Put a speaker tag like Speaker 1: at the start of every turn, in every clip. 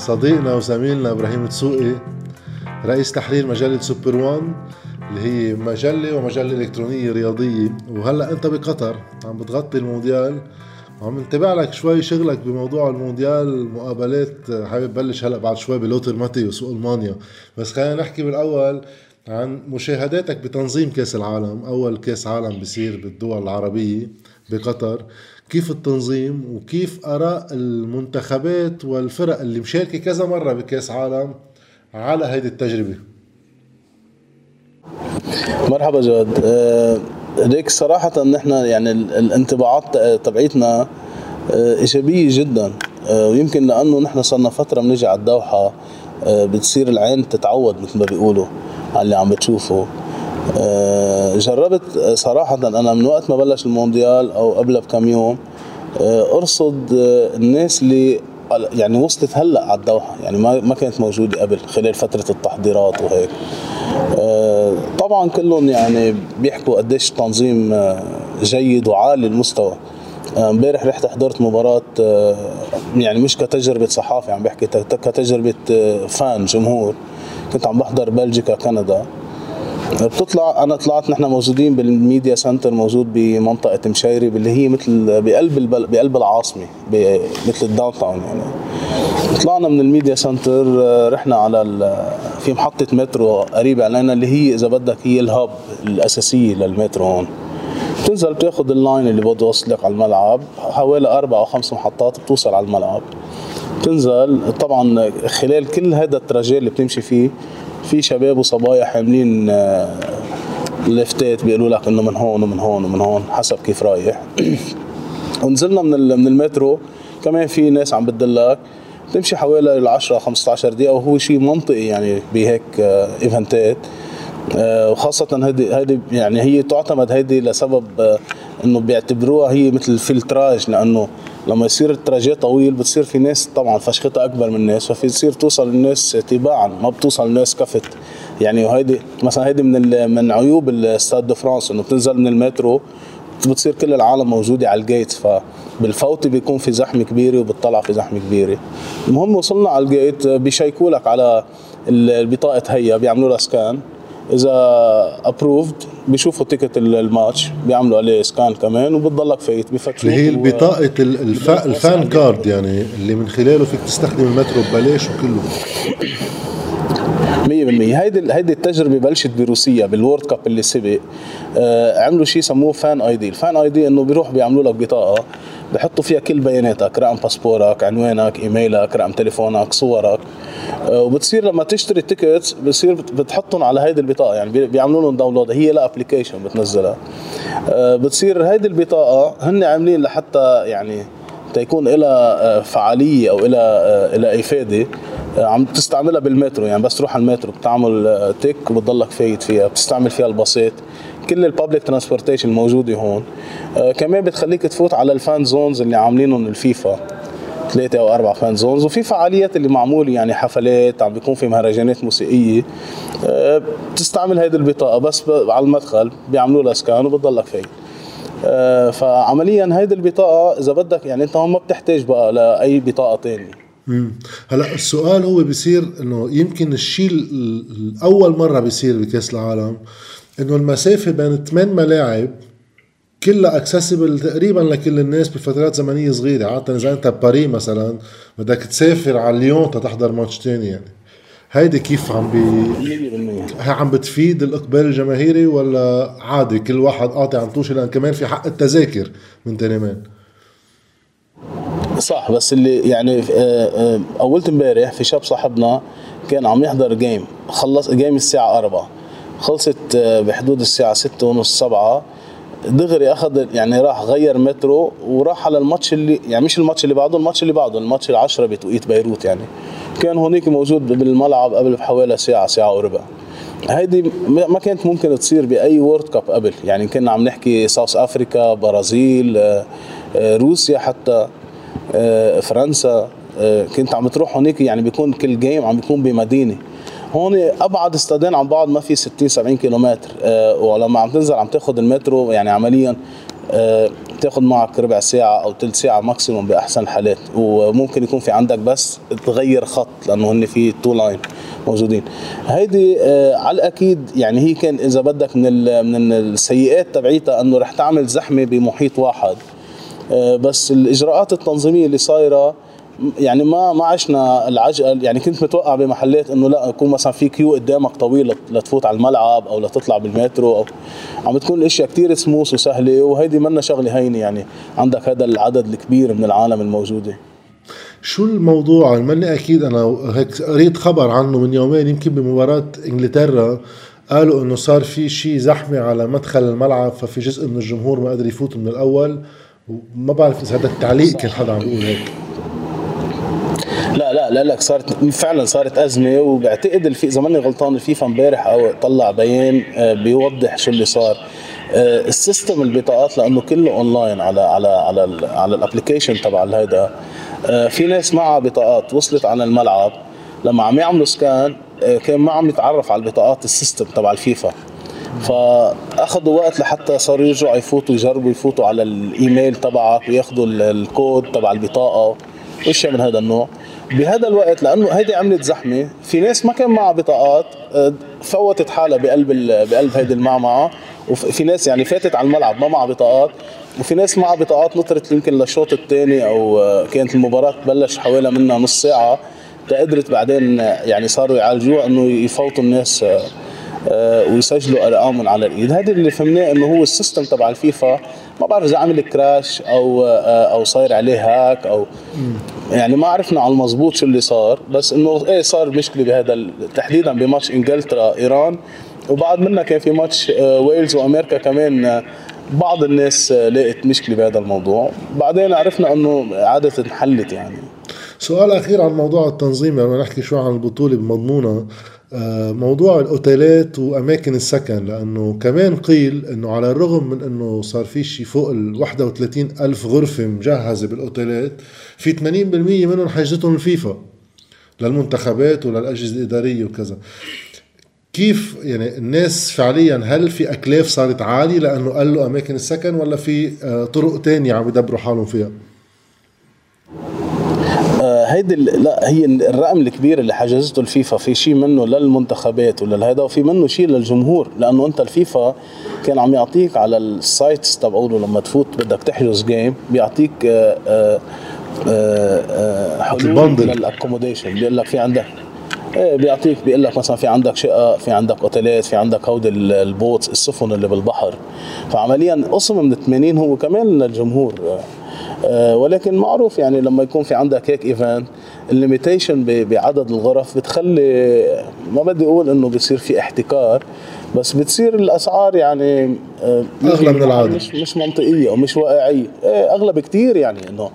Speaker 1: صديقنا وزميلنا إبراهيم تسوقي رئيس تحرير مجلة سوبر وان اللي هي مجلة ومجلة إلكترونية رياضية. وهلأ أنت بقطر عم بتغطي المونديال. وعم نتابع لك شوي شغلك بموضوع المونديال المقابلات حابب بلش هلأ بعد شوي بلوثر ماتيوس وألمانيا. بس خلينا نحكي بالأول عن مشاهداتك بتنظيم كأس العالم. أول كأس عالم بيصير بالدول العربية بقطر. كيف التنظيم وكيف أراء المنتخبات والفرق اللي مشاركة كذا مرة بكأس عالم على هيدي التجربة.
Speaker 2: مرحبا جاد ليك آه، صراحة نحن يعني الانطباعات تبعيتنا آه، إيجابية جدا. آه، ويمكن لأنه نحن صرنا فترة بنجي على الدوحة بتصير العين تتعود مثل ما بيقولوا على اللي عم بتشوفه. جربت صراحة أنا من وقت ما بلش المونديال أو قبلها بكم يوم آه، أرصد آه، الناس اللي يعني وصلت هلأ على الدوحة يعني ما ما كانت موجودة قبل خلال فترة التحضيرات وهيك. طبعا كلهم يعني بيحكوا قديش التنظيم جيد وعالي المستوى. امبارح رحت حضرت مباراة يعني مش كتجربة صحافي عم بحكي كتجربة فان جمهور. كنت عم بحضر بلجيكا كندا. بتطلع أنا طلعت نحن موجودين بال media center موجود بمنطقة مشيرب اللي هي مثل بقلب البل... بقلب العاصمة مثل ال downtown يعني. طلعنا من ال media center رحنا على ال... في محطة مترو قريبة علينا اللي هي إذا بدك هي ال hub الأساسية للمترو هون. بتنزل بتاخذ ال line اللي بده يوصلك على الملعب حوالي أربع أو خمس محطات بتوصل على الملعب. بتنزل طبعا خلال كل هذا ال trajet اللي بتمشي فيه في شباب وصبايا حاملين آه، لافتات بيقولوا لك إنه من هون ومن هون ومن هون حسب كيف رايح. ونزلنا من من المترو كمان في ناس عم بتدلك تمشي حوالي ال 10 15 دقيقة وهو شيء منطقي يعني بهيك إيفنتات. آه، وخاصة هيدي هيدي يعني هي تعتمد هيدي لسبب آه، إنه بيعتبروها هي مثل filtrage لأنه لما يصير ال trajet طويل بتصير في ناس طبعا فشختها أكبر من الناس ففي تصير توصل الناس تباعا ما بتوصل الناس كفت. يعني وهيدي مثلا هيدي من من عيوب ال Stade de France إنه بتنزل من المترو بتصير كل العالم موجودة على ال gate فبالفوتي بيكون في زحمة كبيرة وبتطلع في زحمة كبيرة. المهم وصلنا على ال gate بيشيكوا لك على البطاقة هيا بيعملوا لها scan إذا approved بيشوفوا ticket الماتش بيعملوا عليه scan كمان وبتضلك فايت
Speaker 1: بفتشوا اللي هي بطاقه الفا ال fan card يعني اللي من خلاله فيك تستخدم المترو ببلاش وكله.
Speaker 2: 100% هيدي هيدي التجربة بلشت بروسيا بال World Cup اللي سبق. آه عملوا شيء سموه Fan ID ال Fan ID إنه بيروح بيعملوا لك بطاقة. بحطوا فيها كل بياناتك رقم باسبورك عنوانك إيميلك رقم تليفونك صورك. آه، وبتصير لما تشتري ال tickets بصير بتحطهم على هيدي البطاقة يعني بيعملوا لهم download هي ل application بتنزلها. آه، بتصير هيدي البطاقة هن عاملين لحتى يعني تيكون لها آه، فعالية أو لها لها إفادة. عم تستعملها بالمترو يعني بس تروح على المترو بتعمل tick وبتضلك فايت فيها بتستعمل فيها الباصات. كل ال public transportation الموجوده هون. آه كمان بتخليك تفوت على ال fan zones اللي عاملينهم الفيفا. ثلاثة أو أربع fan zones وفي فعاليات اللي معمولة يعني حفلات عم بيكون في مهرجانات موسيقية. آه بتستعمل هيدي البطاقة. بس على المدخل بيعملوا لها سكان وبتضلك فيه آه فعمليا هيدي البطاقة إذا بدك يعني أنت هون ما بتحتاج بقى لأي بطاقة تانية.
Speaker 1: هلا السؤال هو بيصير إنه يمكن الشيء الأول مرة بيصير بكأس العالم إنه المسافة بين ثمان ملاعب كلها اكسسبل تقريبا لكل الناس بفترات زمنية صغيرة. عادة إذا أنت بباري مثلا بدك تسافر على ليون تحضر ماتش تاني يعني. هيدي كيف عم بي عم بتفيد الإقبال الجماهيري ولا عادي كل واحد قاطع عن طوشة؟ لأن كمان في حق التذاكر من تنامان
Speaker 2: صح بس اللي يعني آه، آه، اولت امبارح في شاب صاحبنا كان عم يحضر جيم خلص جيم الساعة 4 خلصت آه، بحدود الساعة ستة ونص سبعة. دغري أخذ يعني راح غير مترو وراح على الماتش اللي يعني مش الماتش اللي بعده الماتش اللي بعده الماتش العشرة بتوقيت بيروت يعني. كان هونيك موجود بالملعب قبل بحوالي ساعة ساعة وربع. هيدي ما كانت ممكن تصير بأي World Cup قبل. يعني كنا عم نحكي South Africa Brazil آه، آه، روسيا حتى فرنسا كنت عم تروح هونيك يعني بيكون كل game عم بيكون بمدينة. هون أبعد استادين عن بعض ما في 60 70 كيلومتر. أه ولما عم تنزل عم تاخذ المترو يعني عمليا أه تاخذ معك ربع ساعة أو ثلث ساعة maximum بأحسن الحالات وممكن يكون في عندك بس تغير خط لأنه هن في two line موجودين. هيدي آه على الأكيد يعني هي كان إذا بدك من من السيئات تبعيتها إنه رح تعمل زحمة بمحيط واحد. آه بس الإجراءات التنظيمية اللي صايرة يعني ما ما عشنا العجقة يعني كنت متوقع بمحلات إنه لا يكون مثلا في queue قدامك طويل لتفوت على الملعب أو لتطلع بالمترو أو عم بتكون الأشياء كثير سموث وسهلة وهيدي منا شغلة هينة يعني. عندك هذا العدد الكبير من العالم الموجودة.
Speaker 1: شو الموضوع؟ ماني أكيد أنا هيك قريت خبر عنه من يومين يمكن بمباراة إنجلترا قالوا إنه صار في شيء زحمة على مدخل الملعب ففي جزء من الجمهور ما قدر يفوت من الأول. وما بعرف إذا هذا التعليق كان حدا عم بيقول هيك.
Speaker 2: لا لا لا لك صارت فعلا صارت أزمة وبعتقد الفي اذا ماني غلطان الفيفا امبارح أو طلع بيان آه، بيوضح شو اللي صار. آه، ال system البطاقات لأنه كله أونلاين على على على على ال application تبع هذا آه، في ناس معها بطاقات وصلت على الملعب لما عم يعملوا scan كان ما عم يتعرف على البطاقات ال system تبع الفيفا. فأخذوا وقت لحتى صاروا يرجعوا يفوتوا يجربوا يفوتوا على الإيميل تبعك وياخذوا الكود تبع البطاقة واشياء من هذا النوع. بهذا الوقت لأنه هيدي عملت زحمة. في ناس ما كان معها بطاقات آه، فوتت حالها بقلب بقلب هيدي المعمعة. وفي ناس يعني فاتت على الملعب ما معها بطاقات. وفي ناس معها بطاقات نطرت يمكن للشوط الثاني أو آه، كانت المباراة تبلش حوالي منها نص ساعة. قدرت بعدين يعني صاروا يعالجوها إنه يفوتوا الناس آه، ويسجلوا ارقامهم على الإيد. هذا اللي فهمناه إنه هو ال system تبع الفيفا. ما بعرف إذا عمل crash أو أو صاير عليه hack أو يعني ما عرفنا على المضبوط شو اللي صار بس إنه إيه صار مشكلة بهذا تحديدا بماتش إنجلترا إيران. وبعد منها كان في ماتش آه، ويلز وأمريكا كمان آه، بعض الناس آه، لقت مشكلة بهذا الموضوع. بعدين عرفنا إنه عادة انحلت يعني.
Speaker 1: سؤال أخير عن موضوع التنظيم لما نحكي شوي عن البطولة بمضمونها. آه، موضوع الأوتيلات وأماكن السكن لأنه كمان قيل إنه على الرغم من إنه صار في شيء فوق ال 31 ألف غرفة مجهزة بالأوتيلات في 80% منهم حجزتهم الفيفا للمنتخبات وللأجهزة الإدارية وكذا كيف يعني الناس فعليا هل في أكلاف صارت عالية لأنه قلوا أماكن السكن ولا في آه، طرق تانية عم يدبروا حالهم فيها؟
Speaker 2: هيدي لا هي الرقم الكبير اللي حجزته الفيفا في شيء منه للمنتخبات وللهيدا وفي منه شيء للجمهور لأنه أنت الفيفا كان عم يعطيك على ال sites تبعوله لما تفوت بدك تحجز game بيعطيك آآ آآ آآ حلول لل accommodation بيقول لك في عندك إيه بيعطيك بيقول لك مثلا في عندك شقق في عندك أوتيلات في عندك هودي ال boats السفن اللي بالبحر. فعمليا قسم من 80 هو كمان للجمهور. ولكن معروف يعني لما يكون في عندك هيك event ال limitation بعدد الغرف بتخلي ما بدي أقول إنه بصير في احتكار بس بتصير الأسعار يعني
Speaker 1: آه، أغلى من العادة.
Speaker 2: مش مش منطقية ومش واقعية. إيه أغلى بكثير يعني إنه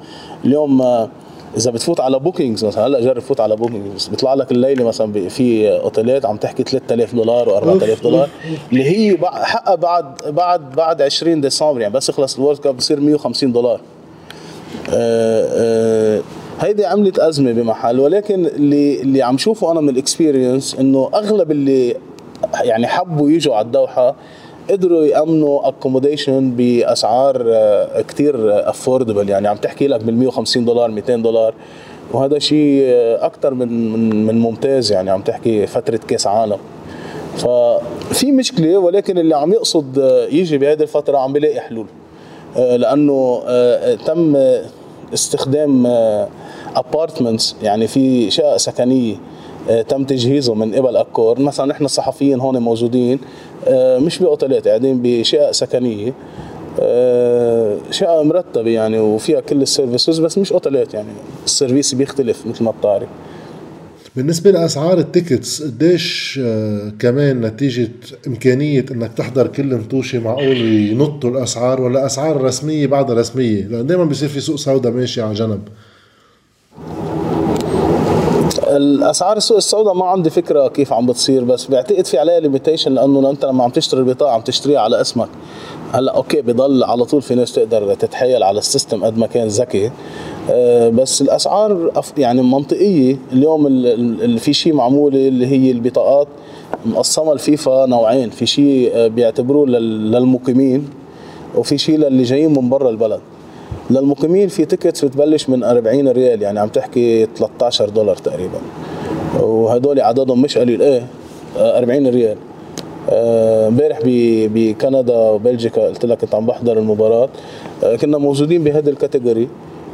Speaker 2: اليوم آه، إذا بتفوت على Bookings مثلا هلأ جرب فوت على Bookings بيطلع لك الليلة مثلا في أوتيلات عم تحكي 3000 دولار و4000 دولار اللي هي حقها بعد بعد بعد 20 ديسمبر يعني بس يخلص ال World Cup بصير 150 دولار. آه، آه، هيدي عملت أزمة بمحل ولكن اللي اللي عم شوفه أنا من ال experience إنه أغلب اللي يعني حبوا يجوا على الدوحة قدروا يأمنوا accommodation بأسعار آه، كتير affordable يعني عم تحكي لك بال 150 دولار 200 دولار وهذا شيء أكثر من من من ممتاز يعني عم تحكي فترة كأس عالم. ففي مشكلة ولكن اللي عم يقصد يجي بهذه الفترة عم بيلاقي حلول. لأنه تم استخدام apartments يعني في شقق سكنية تم تجهيزه من قبل Accor مثلا نحن الصحفيين هون موجودين مش بأوتيلات قاعدين بشقق سكنية شقة مرتبة يعني وفيها كل ال services بس مش أوتيلات يعني ال service بيختلف مثل ما بتعرف.
Speaker 1: بالنسبة لأسعار ال tickets قديش آه، كمان نتيجة إمكانية إنك تحضر كل مطوشة معقول ينطوا الأسعار؟ ولا أسعار رسمية بعدها رسمية؟ لأن دائما بيصير في سوق سوداء ماشي على جنب.
Speaker 2: الأسعار السوق السوداء ما عندي فكرة كيف عم بتصير بس بعتقد في عليها limitation لأنه أنت لما عم تشتري البطاقة عم تشتريها على اسمك. هلأ okay بضل على طول في ناس تقدر تتحايل على ال system قد ما كان ذكي. بس الأسعار يعني منطقية. اليوم اللي في شيء معمولة اللي هي البطاقات مقسمة الفيفا نوعين. في شيء آه، بيعتبروه للمقيمين وفي شيء للي جايين من برا البلد. للمقيمين في tickets بتبلش من 40 ريال يعني عم تحكي 13 دولار تقريبا. وهدول عددهم مش قليل. إيه 40 ريال. آه، امبارح بكندا وبلجيكا قلت لك كنت عم بحضر المباراة. آه، كنا موجودين بهذه ال category.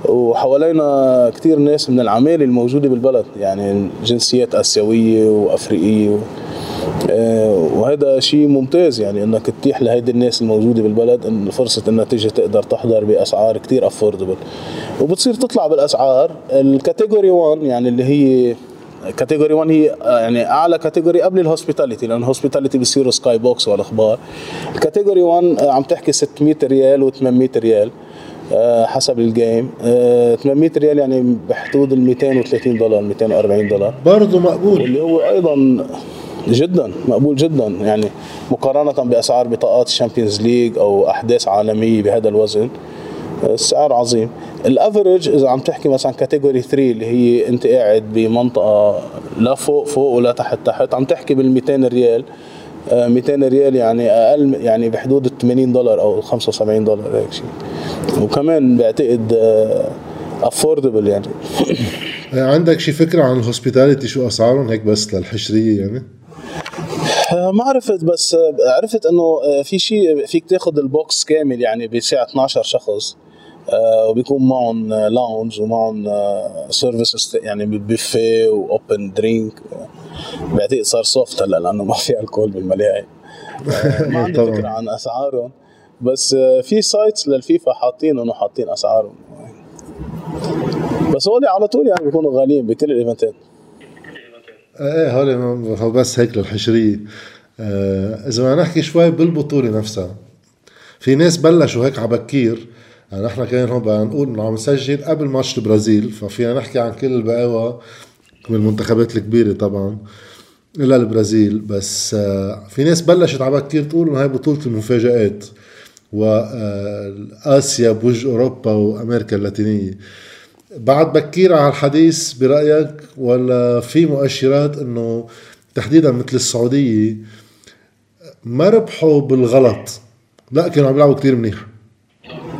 Speaker 2: وحوالينا كثير ناس من العماله الموجودة بالبلد يعني جنسيات آسيوية وأفريقية آه، وهذا شيء ممتاز يعني إنك تتيح لهيدي الناس الموجودة بالبلد إن فرصة إنها تيجي تقدر تحضر بأسعار كثير affordable وبتصير تطلع بالأسعار ال category 1 يعني اللي هي category 1 هي يعني أعلى category قبل ال hospitality لأن ال hospitality بيصيروا sky box والاخبار ال category 1 عم تحكي 600 ريال و800 ريال. آه، حسب ال game. 800 آه، ريال يعني بحدود ال 230 دولار 240 دولار.
Speaker 1: برضه مقبول.
Speaker 2: واللي هو أيضا جدا مقبول جدا. يعني مقارنة بأسعار بطاقات ال Champions League أو أحداث عالمية بهذا الوزن السعر عظيم. ال average إذا عم تحكي مثلا category 3 اللي هي أنت قاعد بمنطقة لا فوق فوق ولا تحت تحت عم تحكي بال 200 ريال. 200 آه، ريال يعني أقل يعني بحدود ال 80 دولار أو 75 دولار هيك شيء. وكمان بعتقد affordable آه، يعني.
Speaker 1: عندك شي فكرة عن ال hospitality شو أسعارهم؟ هيك بس للحشرية يعني؟
Speaker 2: آه، ما عرفت بس عرفت إنه في شيء فيك تاخذ ال box كامل يعني بسعه 12 شخص. وبيكون معهم lounge ومعهم service يعني بيفيه و open drink بعتقد صار soft هلا لأنه ما في الكول بالملاعب ما عندي فكرة عن أسعارهم. بس آه، في sites للفيفا حاطين إنه حاطين أسعارهم. بس هول على طول يعني بيكونوا غاليين بكل ال
Speaker 1: eventات إيه هول بس هيك للحشرية. آه إذا بدنا نحكي شوي بالبطولة نفسها في ناس بلشوا هيك على بكير يعني نحن كان هون بدنا نقول إنه عم نسجل قبل ماتش البرازيل ففينا نحكي عن كل البقاوى من المنتخبات الكبيرة طبعا الا البرازيل. بس آه، في ناس بلشت على بكير تقول إنه هاي بطولة المفاجآت واسيا آه، بوجه أوروبا وأمريكا اللاتينية. بعد بكير على الحديث برأيك ولا في مؤشرات إنه تحديدا مثل السعودية ما ربحوا بالغلط؟ لا كانوا عم يلعبوا كثير منيح.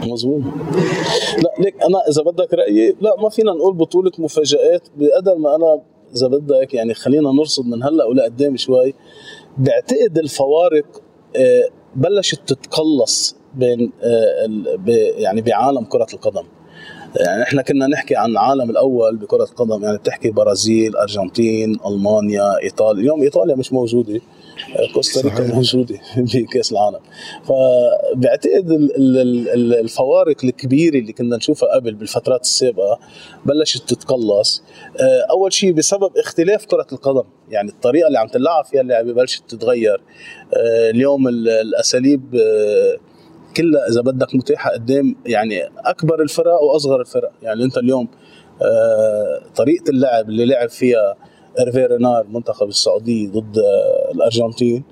Speaker 2: مظبوط. لا ليك أنا إذا بدك رأيي لا ما فينا نقول بطولة مفاجآت. بقدر ما أنا إذا بدك يعني خلينا نرصد من هلأ ولقدام شوي. بعتقد الفوارق آه، بلشت تتقلص بين آه، يعني بعالم كرة القدم. يعني إحنا كنا نحكي عن العالم الأول بكرة القدم يعني بتحكي برازيل أرجنتين ألمانيا إيطاليا. اليوم إيطاليا مش موجودة. كوستاريكا موجودة بكاس العالم. فبعتقد الفوارق الكبيرة اللي كنا نشوفها قبل بالفترات السابقة بلشت تتقلص. آه، أول شيء بسبب اختلاف كرة القدم يعني الطريقة اللي عم تلعب فيها اللعبة بلشت تتغير. آه، اليوم الأساليب آه، كلها إذا بدك متاحة قدام يعني أكبر الفرق وأصغر الفرق. يعني أنت اليوم طريقة اللعب اللي لعب فيها ايرفي رينار منتخب السعوديه ضد آه، الأرجنتين.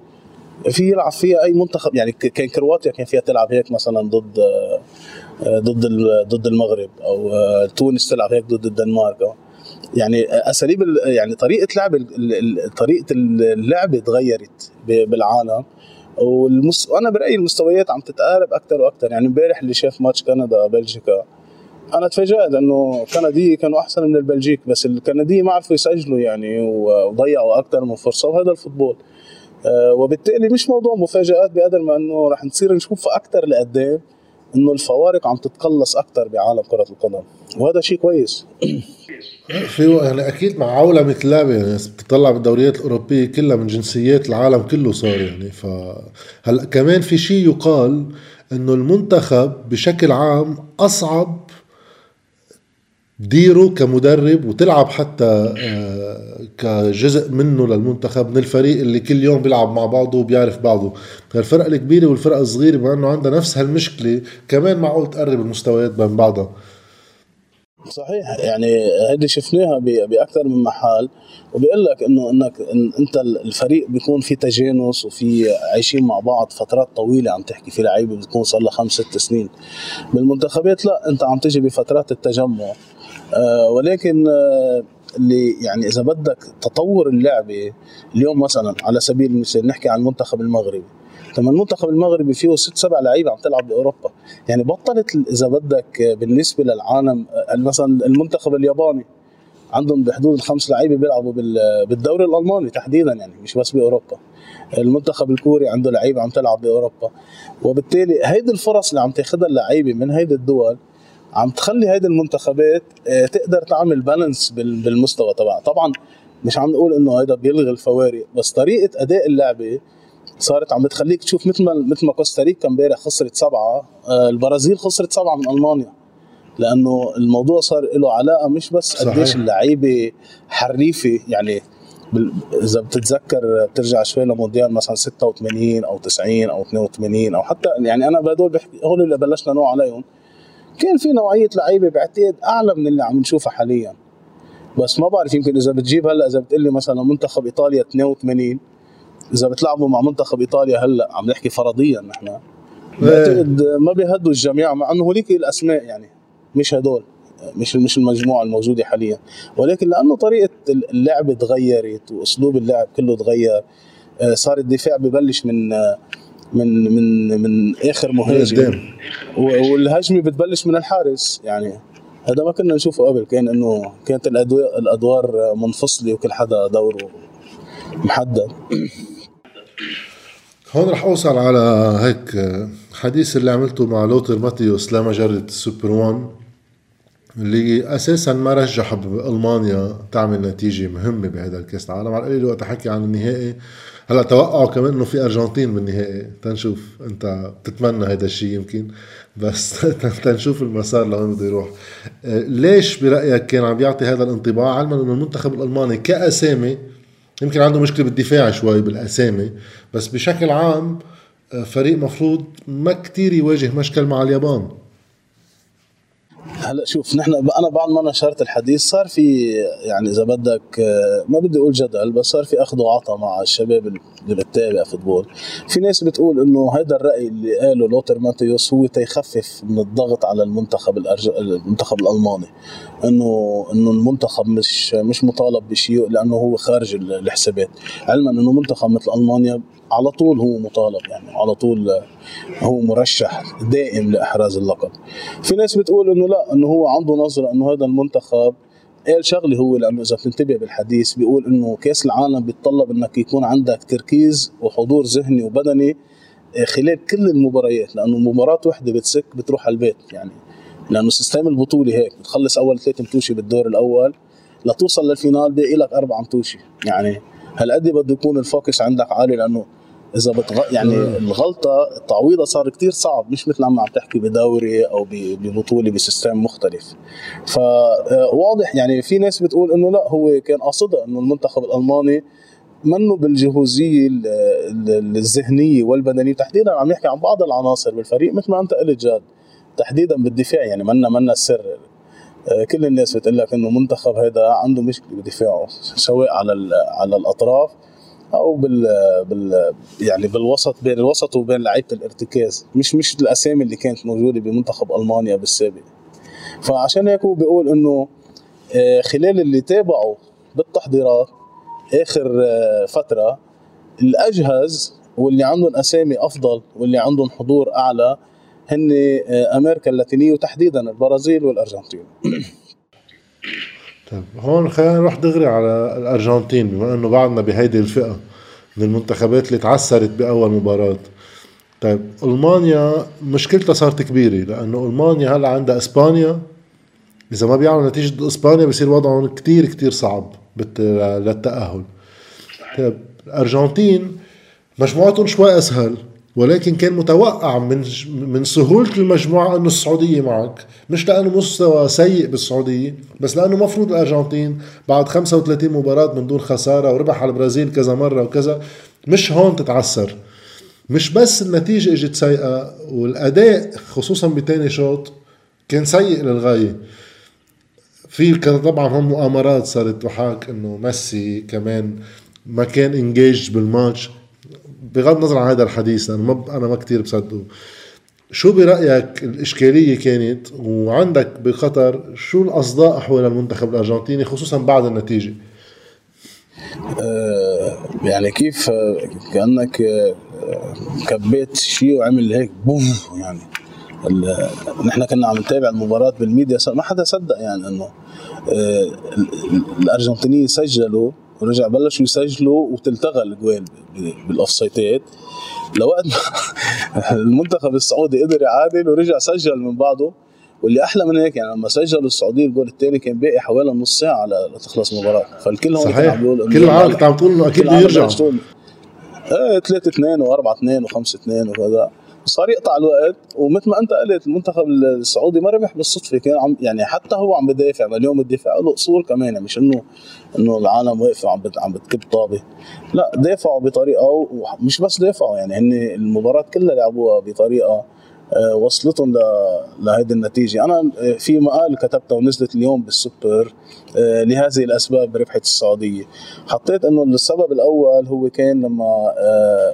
Speaker 2: في يلعب فيها أي منتخب؟ يعني كان كرواتيا كان فيها تلعب هيك مثلا ضد آه، آه، ضد ضد المغرب أو تونس تلعب هيك ضد الدنمارك. يعني أساليب يعني طريقة لعب طريقة اللعب تغيرت بالعالم. والمس... برأيي المستويات عم تتقارب أكثر وأكثر يعني امبارح اللي شاف ماتش كندا بلجيكا أنا تفاجأت انه كندي كانوا أحسن من البلجيك بس الكنديه ما عرفوا يسجلوا يعني وضيعوا أكثر من فرصة وهذا الفوتبول. آه، وبالتالي مش موضوع مفاجآت بقدر ما إنه رح نصير نشوف أكثر لقدام إنه الفوارق عم تتقلص أكثر بعالم كرة القدم وهذا شيء كويس.
Speaker 1: في يعني أكيد مع عولمه اللعبه يعني بتطلع بالدوريات الأوروبية كلها من جنسيات العالم كله صار يعني ف هلأ كمان في شيء يقال إنه المنتخب بشكل عام أصعب ديره كمدرب وتلعب حتى آه، كجزء منه للمنتخب من الفريق اللي كل يوم بيلعب مع بعضه وبيعرف بعضه. الفرق الكبيرة والفرق الصغيرة بما إنه عندها نفس هالمشكلة كمان معقول تقرب المستويات بين بعضها.
Speaker 2: صحيح يعني هذه شفناها بأكثر من محل وبيقول لك إنه إنك إن إنت الفريق بيكون في تجانس وفي عايشين مع بعض فترات طويلة عم تحكي في لعيبة بتكون صار لها خمس ست سنين. بالمنتخبات لا إنت عم تجي بفترات التجمع. ولكن آه، اللي يعني إذا بدك تطور اللعبة اليوم مثلا على سبيل المثال نحكي عن المنتخب المغربي لما المنتخب المغربي فيه ست سبع لعيبة عم تلعب بأوروبا. يعني بطلت إذا بدك بالنسبة للعالم مثلا المنتخب الياباني عندهم بحدود الخمس لعيبة بيلعبوا بالدوري الألماني تحديدا يعني مش بس بأوروبا. المنتخب الكوري عنده لعيبة عم تلعب بأوروبا. وبالتالي هيدي الفرص اللي عم تاخذها اللعيبة من هيدي الدول عم تخلي هيدي المنتخبات آه، تقدر تعمل بالانس بالمستوى تبعها. طبعا مش عم نقول إنه هيدا بيلغي الفوارق بس طريقة أداء اللعبة صارت عم بتخليك تشوف مثل ما مثل ما كوستاريكا امبارح خسرت سبعة آه، البرازيل خسرت سبعة من ألمانيا. لأنه الموضوع صار له علاقة مش بس قديش اللعيبة حريفة يعني إذا بتتذكر بترجع شوي لمونديال مثلا 86 أو 90 أو 82 أو حتى يعني أنا بهدول بحكي هول اللي بلشنا نوع عليهم. كان في نوعية لعيبة بعتقد أعلى من اللي عم نشوفها حاليا بس ما بعرف يمكن إذا بتجيب هلأ إذا بتقول لي مثلا منتخب إيطاليا 82 إذا بتلعبوا مع منتخب إيطاليا هلأ عم نحكي فرضيا نحن. بعتقد ما بيهدوا الجميع مع إنه هوليك الأسماء يعني مش هدول مش مش المجموعة الموجودة حاليا ولكن لأنه طريقة اللعب تغيرت وأسلوب اللعب كله تغير آه، صار الدفاع ببلش من من من من آخر مهاجم. والهجمة بتبلش من الحارس يعني هذا ما كنا نشوفه قبل كان إنه كانت الأدوار منفصلة وكل حدا دوره محدد.
Speaker 1: هون رح أوصل على هيك حديث اللي عملته مع لوتر ماتيوس لمجرة السوبر وان اللي أساسا ما رجح بألمانيا تعمل نتيجة مهمة بهذا الكأس العالم. على القليل وقت حكي عن النهائي هلا توقعوا كمان إنه في أرجنتين بالنهائي تنشوف أنت بتتمنى هذا الشيء يمكن بس تنشوف المسار لوين بده يروح. آه، ليش برأيك كان عم بيعطي هذا الانطباع؟ علما إنه المنتخب الألماني كأسامي يمكن عنده مشكلة بالدفاع شوي بالأسامي بس بشكل عام آه، فريق مفروض ما كتير يواجه مشكل مع اليابان.
Speaker 2: هلا شوف نحن أنا بعد ما نشرت الحديث صار في يعني إذا بدك ما بدي أقول جدل بس صار في أخذ وعطاء مع الشباب اللي بتتابع فوتبول. في ناس بتقول إنه هذا الرأي اللي قاله لوتر ماتيوس هو تيخفف من الضغط على المنتخب الأرج... المنتخب الألماني. إنه إنه المنتخب مش مش مطالب بشيء لأنه هو خارج الحسابات. علما إنه منتخب مثل ألمانيا على طول هو مطالب يعني على طول هو مرشح دائم لإحراز اللقب. في ناس بتقول إنه لا إنه هو عنده نظرة إنه هذا المنتخب قال شغلة هو لأنه إذا بتنتبه بالحديث بيقول إنه كأس العالم بيتطلب إنك يكون عندك تركيز وحضور ذهني وبدني خلال كل المباريات لأنه مباراة وحدة بتسكر بتروح على البيت يعني. لأنه system البطولة هيك بتخلص أول ثلاث matchي بالدور الأول لتوصل لل finale باقي لك أربع matchي يعني. هالقد بده يكون ال focus عندك عالي لأنه إذا بتغ... يعني الغلطة تعويضها صار كتير صعب مش مثل ما عم تحكي بدوري أو ببطولة ب system مختلف. فواضح يعني في ناس بتقول إنه لا هو كان قاصدها إنه المنتخب الألماني منه بالجهوزية الذهنية والبدنية. تحديدا عم نحكي عن بعض العناصر بالفريق مثل ما أنت قلت جاد تحديدا بالدفاع يعني منا منا السر. كل الناس بتقول لك إنه المنتخب هذا عنده مشكلة بدفاعه سواء على على الأطراف أو بال بال يعني بالوسط بين الوسط وبين لعيبة الارتكاز. مش مش الأسامي اللي كانت موجودة بمنتخب ألمانيا بالسابق. فعشان هيك هو بيقول إنه آه، خلال اللي تابعوا بالتحضيرات آخر آه، فترة الأجهز واللي عندهم أسامي أفضل واللي عندهم حضور أعلى هن آه، أمريكا اللاتينية وتحديدا البرازيل والأرجنتين.
Speaker 1: طيب هون خلينا نروح دغري على الأرجنتين بما إنه بعدنا بهيدي الفئة من المنتخبات اللي تعثرت بأول مباراة. طيب ألمانيا مشكلتها صارت كبيرة لأنه ألمانيا هلأ عندها إسبانيا. إذا ما بيعملوا نتيجة إسبانيا بصير وضعهم كتير كتير صعب للتأهل. طيب الأرجنتين مجموعتهم شوي أسهل. ولكن كان متوقع من من سهولة المجموعة انه السعودية معك. مش لأنه مستوى سيء بالسعودية بس لأنه مفروض الأرجنتين بعد 35 مباراة من دون خسارة وربح على البرازيل كذا مرة وكذا مش هون تتعثر. مش بس النتيجة إجت سيئة والأداء خصوصا بتاني شوط كان سيء للغاية. في طبعا هم مؤامرات صارت تحاك إنه ميسي كمان ما كان انجيج بالماتش بغض النظر عن هذا الحديث أنا ما أنا ما كثير بصدقه. شو برأيك الإشكالية كانت؟ وعندك بقطر شو الأصداء حول المنتخب الأرجنتيني خصوصا بعد النتيجة؟
Speaker 2: أه يعني كيف كأنك كبيت شيء وعمل هيك بوم يعني. نحن كنا عم نتابع المباراة بالميديا ما حدا صدق يعني إنه آه، الأرجنتينيين سجلوا ورجع بلشوا يسجلوا وتلتغى الجوال بالاوف سايتات لوقت المنتخب السعودي قدر يعادل ورجع سجل من بعضه واللي أحلى من هيك يعني لما سجلوا السعودية الجول الثاني كان باقي حوالي نص ساعة لتخلص المباراه فالكل هون
Speaker 1: صحيح. كان عم بيقول كل العالم كنت عم تقول إنه أكيد بده يرجع
Speaker 2: إيه 3 2 و4 2 و5 2 وكذا صار يقطع الوقت ومثل ما أنت قلت المنتخب السعودي ما ربح بالصدفة كان عم يعني حتى هو عم بدافع اليوم الدفاع له أصول كمان يعني مش انه إنه العالم واقفة عم عم بتكب طابة. لا دافعوا بطريقة ومش بس دافعوا يعني هن المباراة كلها لعبوها بطريقة وصلتهم لهذه النتيجة. أنا آه، في مقال كتبته ونزلت اليوم بالسوبر آه، لهذه الأسباب ربحت السعودية. حطيت إنه السبب الأول هو كان لما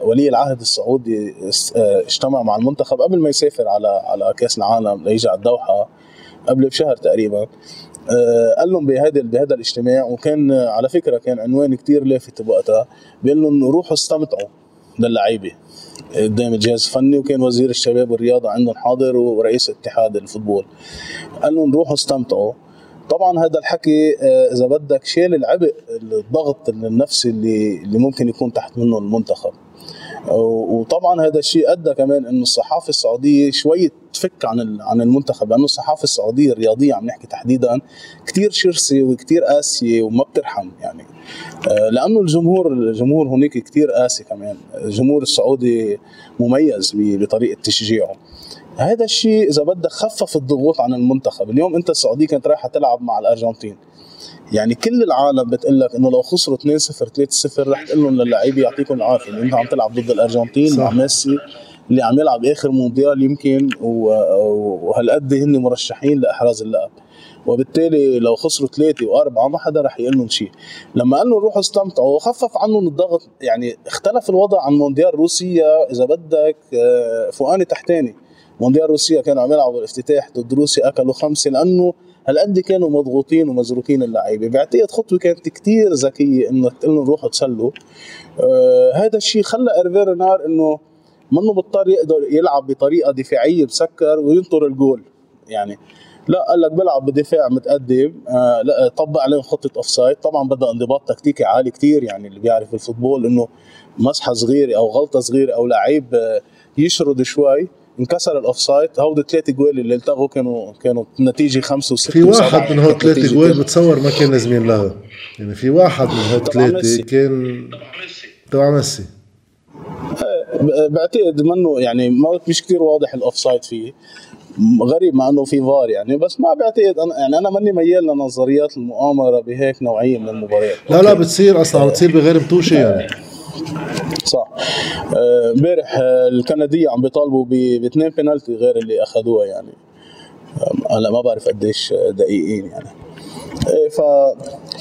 Speaker 2: ولي العهد السعودي اجتمع مع المنتخب قبل ما يسافر على على كأس العالم ليجي على الدوحة قبل بشهر تقريبا. قال لهم بهذا بهذا الاجتماع وكان على فكرة كان عنوان كتير لافت بوقتها بيقول لهم روحوا استمتعوا للعيبة. قدام الجهاز الفني وكان وزير الشباب والرياضة عندهم حاضر ورئيس اتحاد الفوتبول. قال لهم روحوا استمتعوا. طبعا هذا الحكي آه، إذا بدك شال العبء الضغط النفسي اللي اللي ممكن يكون تحت منه المنتخب. وطبعا هذا الشيء أدى كمان إنه الصحافة السعودية شوي تفك عن عن المنتخب لأنه الصحافة السعودية الرياضية عم نحكي تحديدا كثير شرسة وكثير قاسية وما بترحم يعني. آه، لأنه الجمهور الجمهور هناك كثير قاسي كمان. الجمهور السعودي مميز بطريقة تشجيعه. هذا الشيء إذا بدك خفف الضغوط عن المنتخب. اليوم أنت السعودية كانت رايحة تلعب مع الأرجنتين. يعني كل العالم بتقول لك إنه لو خسروا 2-0 3-0 رح تقول لهم للعيبه يعطيكم العافية. انت عم تلعب ضد الأرجنتين. مع ميسي اللي عم يلعب آخر مونديال يمكن وهالقد هن مرشحين لإحراز اللقب. وبالتالي لو خسروا ثلاثة وأربعة ما حدا رح يقول لهم شيء. لما قال لهم روحوا استمتعوا وخفف عنهم الضغط. يعني اختلف الوضع عن مونديال روسيا إذا بدك آه، فوقاني تحتاني. مونديال روسيا كانوا عم يلعبوا الافتتاح ضد روسيا أكلوا خمسة لأنه هالقد كانوا مضغوطين ومزروكين اللعيبة. بعتقد خطوة كانت كتير ذكية إنه تقول لهم روحوا تسلوا آه هذا الشيء خلى ايرفي رينار إنه منه مضطر يقدر يلعب بطريقة دفاعية بسكر وينطر الجول. يعني لا قال لك بلعب بدفاع متقدم. آه لا طبق عليهم خطة offside طبعا بدها انضباط تكتيكي عالي كتير يعني اللي بيعرف ال football إنه مسحة صغيرة أو غلطة صغيرة أو لعيب آه يشرد شوي. انكسر ال offside هودي ثلاث جوال اللي التغوا كانوا كانوا النتيجه خمسة وستة
Speaker 1: في واحد من هول ثلاث جوال بتصور ما كان لازمين لها. يعني في واحد من هول ثلاثة كان تبع ميسي.
Speaker 2: بعتقد منه يعني ما مش كثير واضح ال offside فيه. غريب مع إنه في فار يعني بس ما بعتقد أنا يعني أنا ماني ميال لنظريات المؤامرة بهيك نوعية من المباريات.
Speaker 1: لا لا بتصير أصلا بتصير بغير متوشه يعني.
Speaker 2: صح. آه، امبارح آه الكندية عم بيطالبوا باثنين بينالتي غير اللي أخذوها يعني. هلا ما بعرف قديش دقيقين يعني. إيه ف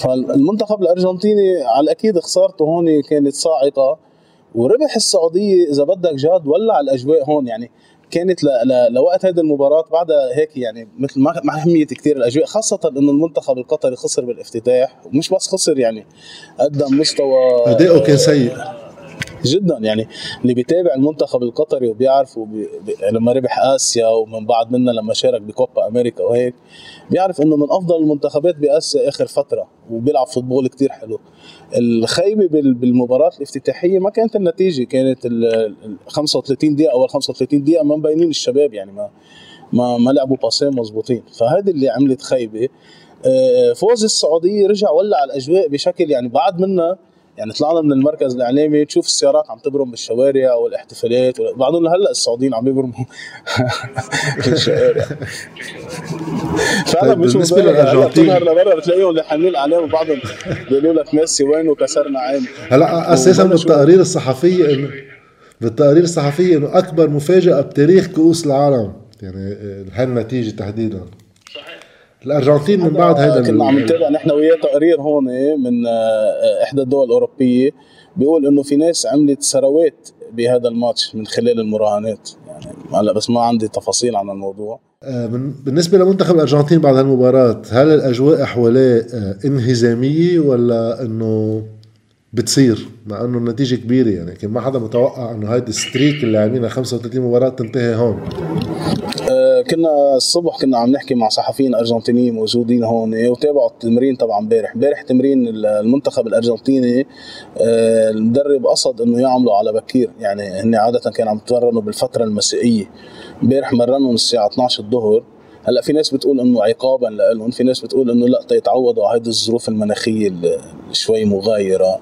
Speaker 2: فالمنتخب الأرجنتيني على الأكيد خسارته هون كانت صاعقة وربح السعودية إذا بدك جاد ولع الأجواء هون يعني. كانت ل... ل... لوقت هذه المباراة بعدها هيك يعني مثل ما ما هميت كثير الأجواء خاصة إنه المنتخب القطري خسر بالافتتاح ومش بس خسر يعني قدم مستوى
Speaker 1: أداؤه كان سيء.
Speaker 2: جدا. يعني اللي بيتابع المنتخب القطري وبيعرف وبي... لما ربح آسيا ومن بعد منها لما شارك بكوبا أمريكا وهيك بيعرف إنه من أفضل المنتخبات بآسيا آخر فترة وبيلعب فوتبول كتير حلو. الخيبه بالمباراة الافتتاحية ما كانت النتيجة كانت ال 35 دقيقة اول 35 دقيقة ما مبينين الشباب يعني ما ما ما لعبوا باسين مزبوطين فهذه اللي عملت خيبه آه، فوز السعودية رجع ولع الأجواء بشكل يعني بعد منها يعني طلعنا من المركز الإعلامي تشوف السيارات عم تبرم بالشوارع والاحتفالات بعضهم هلا السعوديين عم يبرموا في الشوارع. فعلا مش بالنسبة للأرجنتين. تظهر لبرا بتلاقيهم حاملين اعلام وبعضهم بيقولوا لك ميسي وين وكسرنا عيني
Speaker 1: هلأ أساسا بالتقارير الصحفيه انه بالتقارير الصحفيه إنه أكبر مفاجأة بتاريخ كؤوس العالم. يعني هالنتيجة تحديدا. الأرجنتين من بعد هذا
Speaker 2: كنا عم نتابع نحن وياه تقرير هون من آه، إحدى الدول الأوروبية بيقول إنه في ناس عملت ثروات بهذا الماتش من خلال المراهنات. يعني هلا بس ما عندي تفاصيل عن الموضوع.
Speaker 1: آه، بالنسبة لمنتخب الأرجنتين بعد هالمباراة هل الأجواء حواليه آه، انهزامية ولا إنه بتصير؟ مع إنه النتيجة كبيرة يعني لكن ما حدا متوقع إنه هيدي الستريك اللي عاملينها 35 مباراة تنتهي هون.
Speaker 2: كنا الصبح كنا عم نحكي مع صحفيين أرجنتينيين موجودين هون وتابعوا التمرين تبع امبارح. امبارح تمرين المنتخب الأرجنتيني أه المدرب قصد إنه يعملوا على بكير. يعني هن عادة كانوا عم يتمرنوا بالفترة المسائية. امبارح مرنهم الساعة 12 الظهر. هلأ في ناس بتقول إنه عقابا لهم في ناس بتقول إنه لأ تيتعودوا على هذه الظروف المناخية شوي مغايرة.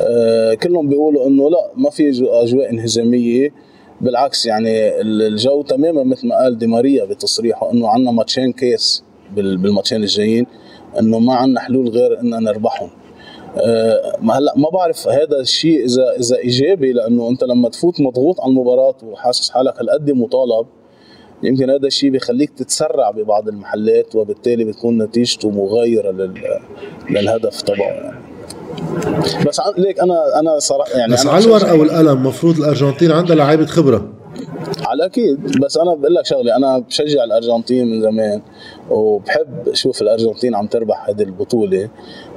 Speaker 2: أه كلهم بيقولوا إنه لأ ما في أجواء انهزامية. بالعكس يعني الجو تماما مثل ما قال دي ماريا بتصريحه إنه عندنا ماتشين كيس بالماتشين الجايين إنه ما عندنا حلول غير إن نربحهم أه هلأ ما بعرف هذا الشيء اذا إذا إيجابي لأنه أنت لما تفوت مضغوط على المباراة وحاسس حالك هالقد مطالب يمكن هذا الشيء بيخليك تتسرع ببعض المحلات وبالتالي بتكون نتيجته مغايرة لل... للهدف تبعه يعني. بس ليك أنا أنا صراحة
Speaker 1: يعني بس على الورقة والقلم المفروض الأرجنتين عندها لعيبة خبرة.
Speaker 2: على أكيد. بس أنا بقول لك شغلة أنا بشجع الأرجنتين من زمان وبحب أشوف الأرجنتين عم تربح هذه البطولة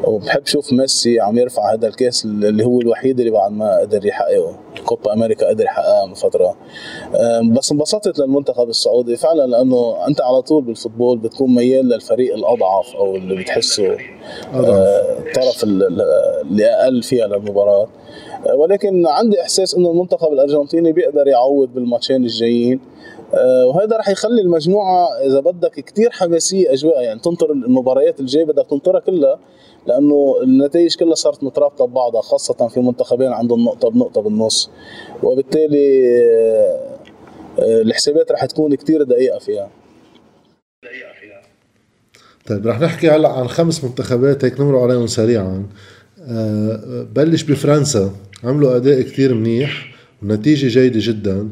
Speaker 2: وبحب أشوف ميسي عم يرفع هذا الكاس اللي هو الوحيد اللي بعد ما قدر يحققه. كوبا أمريكا قدر يحققها من فترة. بس انبسطت للمنتخب السعودي فعلا لأنه أنت على طول بالفوتبول بتكون ميال للفريق الأضعف أو اللي بتحسه الطرف اللي أقل فيها للمباراة. ولكن عندي إحساس إنه المنتخب الأرجنتيني بيقدر يعوض بالماتشين الجايين. آه، وهذا رح يخلي المجموعة إذا بدك كتير حماسية أجواء يعني تنطر المباريات الجاية بدك تنطرها كلها. لأنه النتائج كلها صارت مترابطة ببعضها خاصة في منتخبين عندهم نقطة بنقطة بالنص. وبالتالي آه، آه، الحسابات رح تكون كتير دقيقة فيها.
Speaker 1: طيب رح نحكي هلا عن خمس منتخبات هيك نمروا عليهم سريعا. بلش بفرنسا. عملوا أداء كتير منيح ونتيجة جيدة جدا.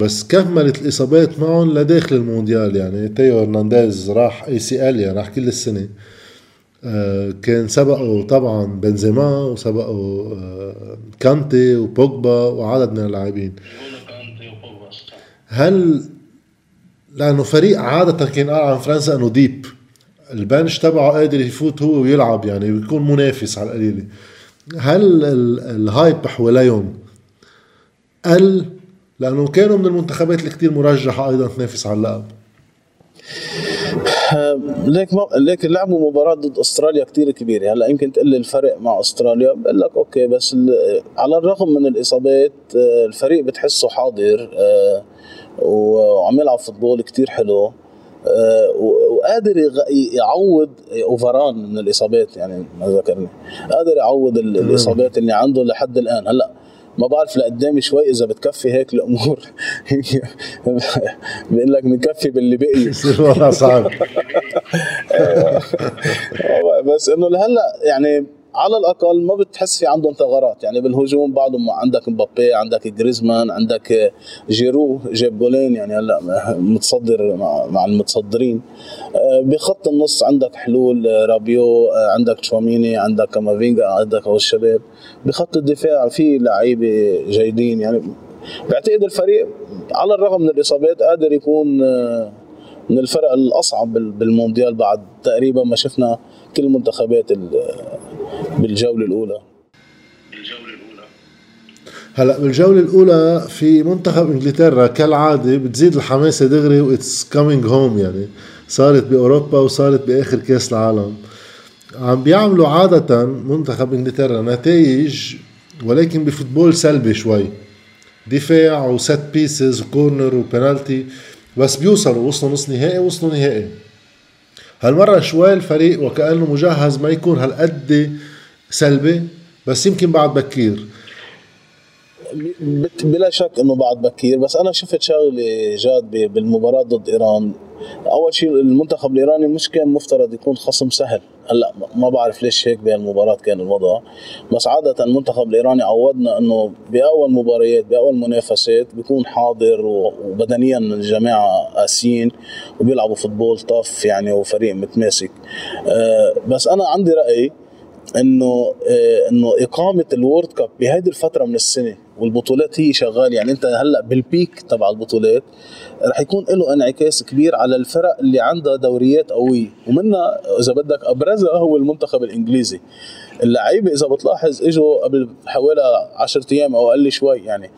Speaker 1: بس كملت الإصابات معهم لداخل المونديال يعني تيو هرنانديز راح ACL يعني راح كل السنة. آه، كان سبقه طبعا بنزيما وسبقه آه، كانتي وبوجبا وعدد من اللاعبين. هل لأنه فريق عادة كان قال عن فرنسا إنه deep ال bench تبعه قادر يفوت هو ويلعب يعني بيكون منافس على القليلة. هل ال hype حواليهم قل؟ لأنه كانوا من المنتخبات اللي كثير مرجحة أيضا تنافس على اللقب.
Speaker 2: ليك ما ليك لعبوا مباراة ضد أستراليا كثير كبيرة. هلأ يمكن تقول الفرق مع أستراليا بقول لك okay بس على الرغم من الإصابات آه، الفريق بتحسه حاضر آه، وعم يلعب فوتبول كثير حلو آه، وقادر يعوض أوفران من الإصابات يعني ما ذكرني. قادر يعوض الإصابات اللي عنده لحد الآن. هلأ ما بعرف لقدام شوي إذا بتكفي هيك الأمور. بيقول لك بنكفي باللي بقي.
Speaker 1: والله صعب.
Speaker 2: بس إنه لهلأ يعني على الأقل ما بتحس في عندهم ثغرات. يعني بالهجوم بعضهم عندك مبابي عندك جريزمان عندك جيرو جاب goalين يعني هلأ متصدر مع المتصدرين. آه، بخط النص عندك حلول رابيو آه، عندك تشواميني عندك كامافينجا عندك هو الشباب. بخط الدفاع في لعيبة جيدين. يعني بعتقد الفريق على الرغم من الإصابات قادر يكون آه، من الفرق الأصعب بالمونديال بعد تقريبا ما شفنا كل المنتخبات
Speaker 1: بالجولة الأولى. هلا بالجولة الأولى في منتخب إنجلترا كالعادة بتزيد الحماسة دغري و it's coming home يعني. صارت بأوروبا وصارت بآخر كأس العالم. عم بيعملوا عادة منتخب إنجلترا نتائج ولكن ب football سلبي شوي. دفاع وست بيسز وكورنر وبنالتي بس بيوصلوا وصلوا نص نهائي وصلوا نهائي. هالمرة شوي الفريق وكأنه مجهز ما يكون هالقد سلبي بس يمكن بعد بكير.
Speaker 2: بلا شك إنه بعد بكير بس أنا شفت شغلة جاد بالمباراة ضد إيران. أول شيء المنتخب الإيراني مش كان مفترض يكون خصم سهل. هلأ ما بعرف ليش هيك بهالمباراه كان الوضع. بس عادة المنتخب الإيراني عودنا إنه بأول مباريات بأول منافسات بيكون حاضر وبدنيا الجماعة قاسيين وبيلعبوا فوتبول طف يعني وفريق متماسك. أه بس أنا عندي رأي إنه آه، إنه إقامة الورد كاب بهيدي الفترة من السنة والبطولات هي شغال يعني انت هلأ بالبيك تبع البطولات رح يكون له انعكاس كبير على الفرق اللي عندها دوريات قوية. ومنها إذا بدك أبرزها هو المنتخب الإنجليزي. اللعيبة إذا بتلاحظ إجوا قبل حوالي 10 أيام أو أقل شوي يعني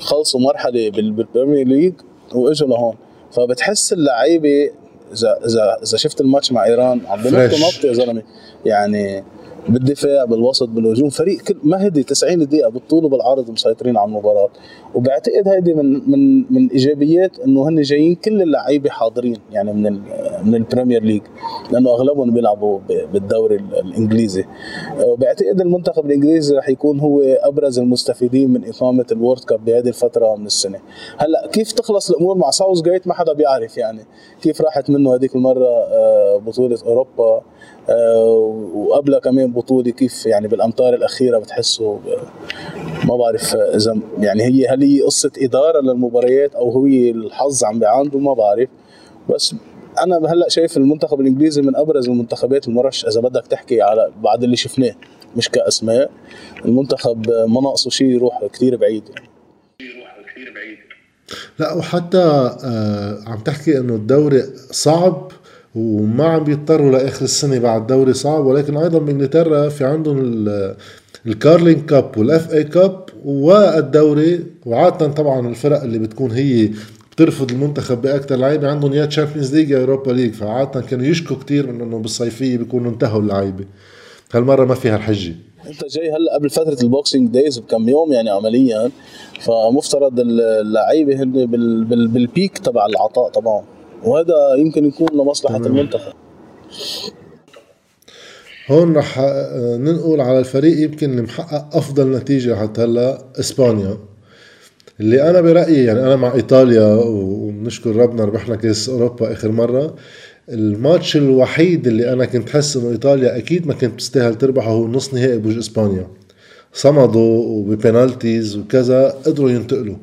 Speaker 2: خلصوا مرحلة بالبريمير ليج وإجوا لهون. فبتحس اللعيبة اذا اذا إذا شفت الماتش مع إيران عم بنطوا نط يا زلمة. يعني بالدفاع بالوسط بالهجوم فريق كله ما هدي 90 دقيقة بالطول وبالعرض مسيطرين على المباراة. وبعتقد هيدي من من من إيجابيات إنه هن جايين كل اللعيبة حاضرين يعني من من البريمير ليج لأنه أغلبهم بيلعبوا بالدوري الإنجليزي. وبعتقد المنتخب الإنجليزي رح يكون هو أبرز المستفيدين من إقامة ال World Cup بهذه الفترة من السنة. هلأ كيف تخلص الأمور مع ساوث جيت ما حدا بيعرف يعني. كيف راحت منه هذيك المرة آه، بطولة أوروبا؟ آه، وقبلها كمان بطولة كيف يعني بالامتار الأخيرة بتحسه؟ ما بعرف إذا يعني هي هل هي قصة إدارة للمباريات أو هو الحظ عم بيعانده ما بعرف. بس أنا هلأ شايف المنتخب الإنجليزي من أبرز المنتخبات المرشح إذا بدك تحكي على بعد اللي شفناه مش كأسماء. المنتخب ما ناقصه شيء يروح كثير بعيد. يعني
Speaker 1: لا وحتى آه عم تحكي إنه الدوري صعب وما عم بيضطروا لآخر السنة بعد دوري صعب ولكن أيضا بإنجلترا في عندهم ال Carling Cup و FA Cup والدوري وعادة طبعا الفرق اللي بتكون هي بترفد المنتخب باكثر لعيبة عندهم يا Champions League يا Europa League فعادة كانوا يشكوا كثير من إنه بالصيفية بيكونوا انتهوا اللعيبة. هالمرة ما فيها الحجة.
Speaker 2: أنت جاي هلأ قبل فترة ال Boxing Days بكم يوم يعني عمليا. فمفترض اللعيبة هن بال peak تبع العطاء تبعهم وهذا يمكن يكون لمصلحة. المنتخب.
Speaker 1: هون رح ننقل على الفريق يمكن اللي محقق أفضل نتيجة حتى هلا إسبانيا. اللي أنا برأيي يعني أنا مع إيطاليا وبنشكر ربنا ربحنا كأس أوروبا آخر مرة الماتش الوحيد اللي أنا كنت حس إنه إيطاليا أكيد ما كانت تستاهل تربحه هو نص نهائي بوجه إسبانيا. صمدوا وببنالتيز وكذا قدروا ينتقلوا.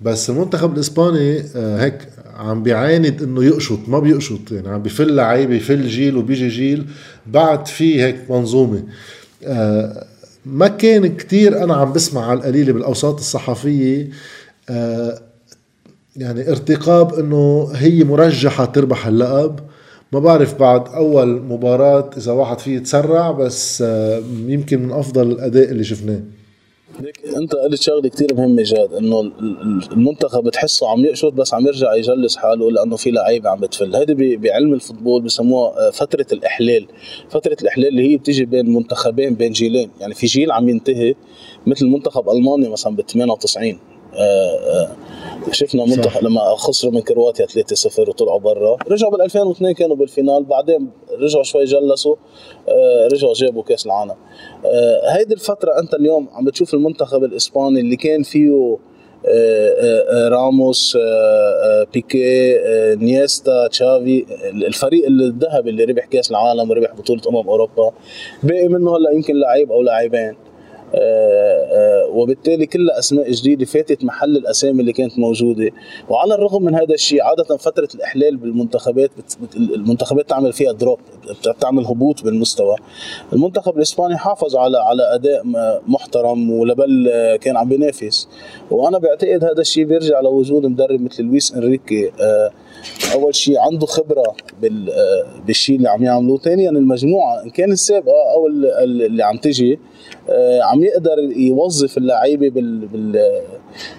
Speaker 1: بس المنتخب الإسباني آه، هيك عم بيعاند إنه يقشط ما بيقشط يعني عم بفل لعيبه يفل جيل وبيجي جيل بعد في هيك منظومة. آه، ما كان كتير أنا عم بسمع على القليلة بالأوساط الصحفية آه، يعني ارتقاب إنه هي مرجحة تربح اللقب. ما بعرف بعد أول مباراة إذا واحد فيه يتسرع بس يمكن من أفضل الأداء اللي شفناه.
Speaker 2: انت قلت شغلة كثير مهمة جاد انه المنتخب بتحسه عم يقشط بس عم يرجع يجلس حاله لأنه في لعيبة عم بتفل. هيدي بعلم الفوتبول بسموها آه، فترة الاحلال فترة الاحلال اللي هي بتيجي بين منتخبين بين جيلين. يعني في جيل عم ينتهي مثل منتخب ألمانيا مثلا ب 98 آه، آه، شفنا منتخب لما خسروا من كرواتيا 3-0 وطلعوا برا. رجعوا بال 2002 كانوا بالفينال بعدين رجعوا شوي جلسوا آه، رجعوا جابوا كأس العالم. هيدي الفترة أنت اليوم عم بتشوف المنتخب الإسباني اللي كان فيه راموس بيكي إنييستا تشافي الفريق الذهبي اللي ربح كأس العالم وربح بطولة أمم أوروبا. باقي منه هلأ يمكن لعيب أو لاعبين. آه، آه، وبالتالي كلها أسماء جديدة فاتت محل الأسامي اللي كانت موجودة. وعلى الرغم من هذا الشيء عادة فترة الإحلال بالمنتخبات المنتخبات تعمل فيها drop بتعمل هبوط بالمستوى. المنتخب الإسباني حافظ على على أداء محترم و level كان عم بينافس. وأنا بعتقد هذا الشيء بيرجع لوجود مدرب مثل لويس إنريكي. آه، أول شيء عنده خبرة بالشيء اللي عم يعملوه. ثانيا المجموعة إن كان السابقه أو اللي عم تجي آه، عم يقدر يوظف اللعيبة بال بال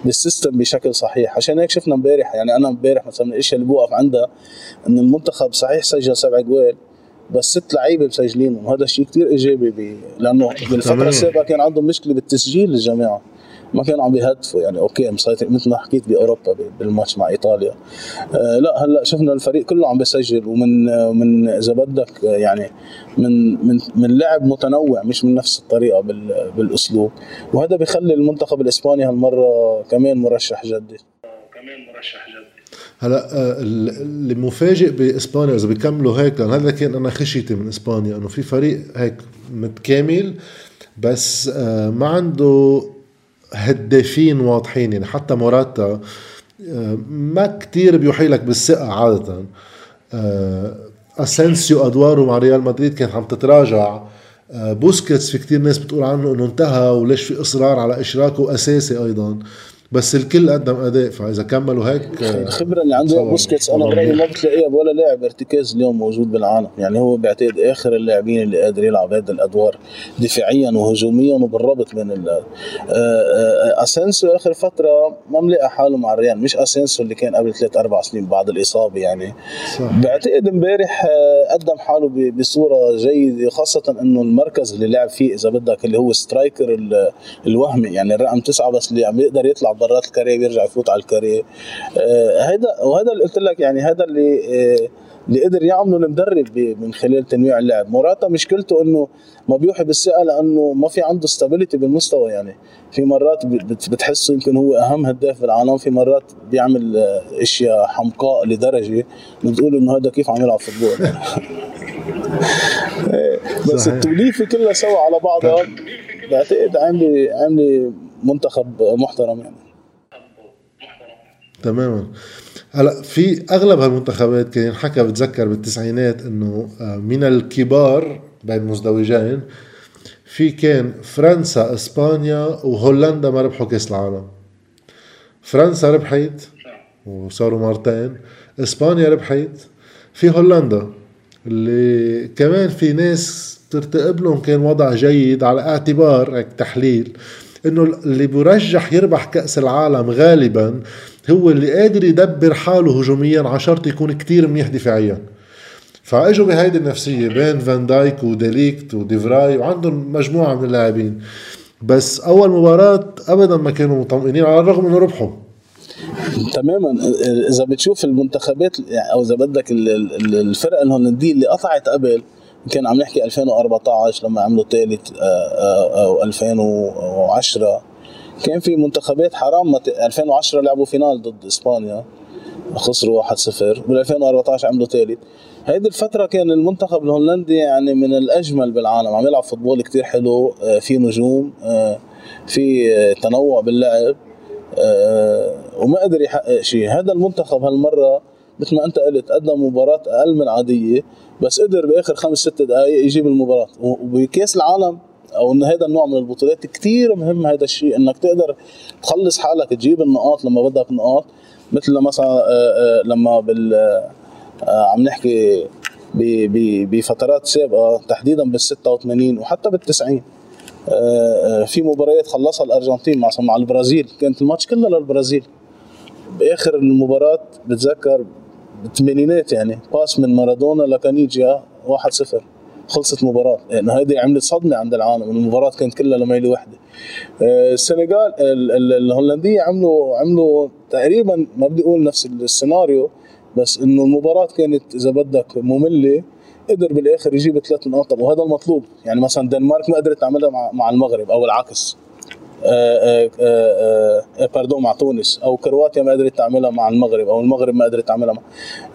Speaker 2: بال system بشكل صحيح. عشان هيك شفنا امبارح يعني أنا امبارح مثلا من الأشياء اللي بوقف عندها إن المنتخب صحيح سجل سبع جوال بس ست لعيبة مسجلينهم. وهذا الشيء كثير إيجابي بي لأنه بالفترة السابقة كان عندهم مشكلة بالتسجيل للجماعة. ما كانوا عم بيهدفوا. يعني أوكي مسيطر مثل ما حكيت بأوروبا بالماتش مع إيطاليا. آه لا هلأ شفنا الفريق كله عم بيسجل ومن من إذا بدك يعني من من من لعب متنوع مش من نفس الطريقة بالأسلوب. وهذا بيخلي المنتخب الإسباني هالمرة كمان مرشح جدي. كمان
Speaker 1: مرشح جدي. هلأ آه، اللي مفاجئ بإسبانيا إذا بيكملوا هيك لأن هذا كان أنا خشيتي من إسبانيا إنه في فريق هيك متكامل بس آه، ما عنده هدافين واضحين يعني. حتى موراتا آه، ما كتير بيوحي لك بالثقة عادة. آه، اسنسيو ادواره مع ريال مدريد كانت عم تتراجع. آه، بوسكيتس في كتير ناس بتقول عنه إنه انتهى وليش في إصرار على إشراكه أساسي أيضا. بس الكل قدم أداء فإذا كملوا هيك
Speaker 2: الخبرة اللي عنده بوسكيتس أنا برأيي ما بتلاقيها بولا لاعب ارتكاز اليوم موجود بالعالم. يعني هو بيعتقد آخر اللاعبين اللي قادر يلعب هذه الأدوار دفاعيا وهجوميا وبالربط من ال آه، آه، أسينسيو آخر فترة ما ملاقي حاله مع الريال مش أسينسيو اللي كان قبل ثلاث أربع سنين بعد الإصابة يعني. صح. بعتقد امبارح آه، قدم حاله بصورة جيدة خاصة إنه المركز اللي لعب فيه إذا بدك اللي هو striker الوهمي يعني الرقم تسعة بس اللي عم يقدر يطلع برات ال carré بيرجع يفوت على ال carré. هذا آه وهذا اللي قلت لك يعني هذا اللي آه اللي قدر يعمله المدرب من خلال تنويع اللعب. موراتا مشكلته إنه ما بيوحي بالثقه لأنه ما في عنده stability بالمستوى يعني. في مرات بتحسه يمكن هو أهم هداف بالعالم في مرات بيعمل آه، أشياء حمقاء لدرجة بتقول إنه هذا كيف عم يلعب football. بس التوليفة كلها سوا على بعضها. بعتقد عامله عاملة منتخب محترم يعني.
Speaker 1: تماما. هلا في أغلب هالمنتخبات كان ينحكى بتذكر بالتسعينات إنه آه، من الكبار بين مزدوجين في كان فرنسا إسبانيا وهولندا ما ربحوا كأس العالم. فرنسا ربحت وصاروا مرتين إسبانيا ربحت في هولندا اللي كمان في ناس ترتقب لهم كان وضع جيد على اعتبار هيك تحليل إنه اللي برجح يربح كأس العالم غالبا هو اللي قادر يدبر حاله هجوميا على شرط يكون كتير منيح دفاعيا. فاجوا بهيدي النفسية بين فان دايك وديليكت وديفراي وعندهم مجموعة من اللاعبين. بس أول مباراة ابدا ما كانوا مطمئنين على الرغم إنه ربحوا.
Speaker 2: تماما. إذا بتشوف المنتخبات أو إذا بدك الفرق الهولندية اللي قطعت قبل كان عم نحكي 2014 لما عملوا ثالث أو 2010 كان في منتخبات حرام 2010 لعبوا final ضد إسبانيا خسروا 1-0 بال 2014 عملوا ثالث هيدي الفترة كان المنتخب الهولندي يعني من الأجمل بالعالم عم يلعب football كتير حلو آه، في نجوم في تنوع باللعب وما قدر يحقق شيء. هذا المنتخب هالمرة مثل ما أنت قلت قدم مباراة أقل من عادية بس قدر بآخر خمس ست دقائق يجيب المباراة وبكأس العالم أو إن هذا النوع من البطولات كثير مهم هذا الشيء إنك تقدر تخلص حالك تجيب النقاط لما بدك نقاط. مثل مثلا آه، آه، لما بال آه، عم نحكي بفترات سابقة تحديدا بال 86 وحتى بال 90 في مباريات خلصها الأرجنتين مع مع البرازيل. كانت الماتش كله للبرازيل. بآخر المباراة بتذكر بالثمانينات يعني باس من مارادونا لكانيجيا 1-0 خلصت مباراة. يعني هيدي عملت صدمة عند العالم المباراة كانت كلها لميلة واحدة آه، السنغال الهولندية عملوا عملوا تقريبا ما بدي أقول نفس السيناريو بس إنه المباراة كانت إذا بدك مملة قدر بالآخر يجيب ثلاث نقاط. وهذا المطلوب. يعني مثلا دنمارك ما قدرت تعملها مع المغرب أو العكس. باردون مع تونس أو كرواتيا ما قدرت تعملها مع المغرب أو المغرب ما قدرت تعملها مع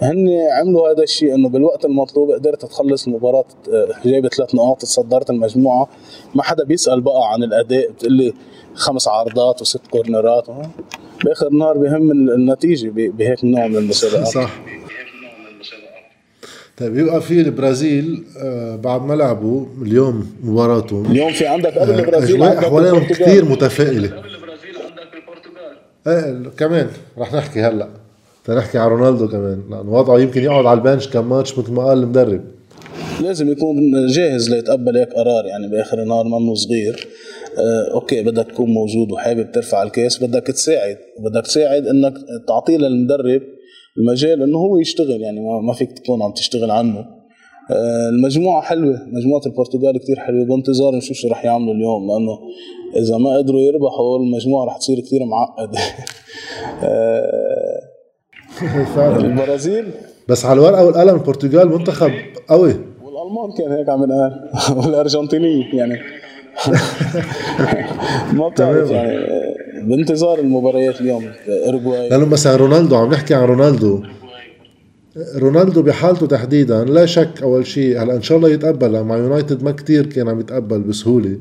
Speaker 2: هن عملوا هذا الشيء إنه بالوقت المطلوب قدرت تخلص المباراة جايبة ثلاث نقاط تصدرت المجموعة ما حدا بيسأل بقى عن الأداء بتقول لي خمس عرضات وست كورنرات بآخر النهار بهم النتيجة بهيك نوع من المسابقات. صح.
Speaker 1: طيب يبقى في البرازيل آه بعد ما لعبوا اليوم مباراتهم
Speaker 2: اليوم في عندك قبل البرازيل
Speaker 1: عندك أحوالهم كثير متفائلة. قبل البرازيل عندك البرتغال. إيه كمان. رح نحكي هلأ. نحكي على رونالدو كمان. لأنه وضعه يمكن يقعد على ال bench كم ماتش مثل ما قال المدرب.
Speaker 2: لازم يكون جاهز ليتقبل هيك قرار يعني بآخر النهار منه صغير. آه okay بدك تكون موجود وحابب ترفع الكاس بدك تساعد. بدك تساعد إنك تعطيه للمدرب المجال إنه هو يشتغل يعني ما فيك تكون عم تشتغل عنه. آه، المجموعة حلوة مجموعة البرتغال كتير حلوة بانتظار نشوف شو رح يعملوا اليوم لأنه إذا ما قدروا يربحوا المجموعة رح تصير كتير معقدة. آه، البرازيل.
Speaker 1: بس على الورقة والقلم البرتغال منتخب قوي.
Speaker 2: والألمان كان هيك عم ينقال والأرجنتينية يعني. ما بتعرف يعني بانتظار المباريات اليوم. اورجواي
Speaker 1: لأنه مثلا رونالدو عم نحكي عن رونالدو. رونالدو بحالته تحديدا لا شك أول شيء هلأ إن شاء الله يتقبل. مع يونايتد ما كتير كان عم يتقبل بسهولة.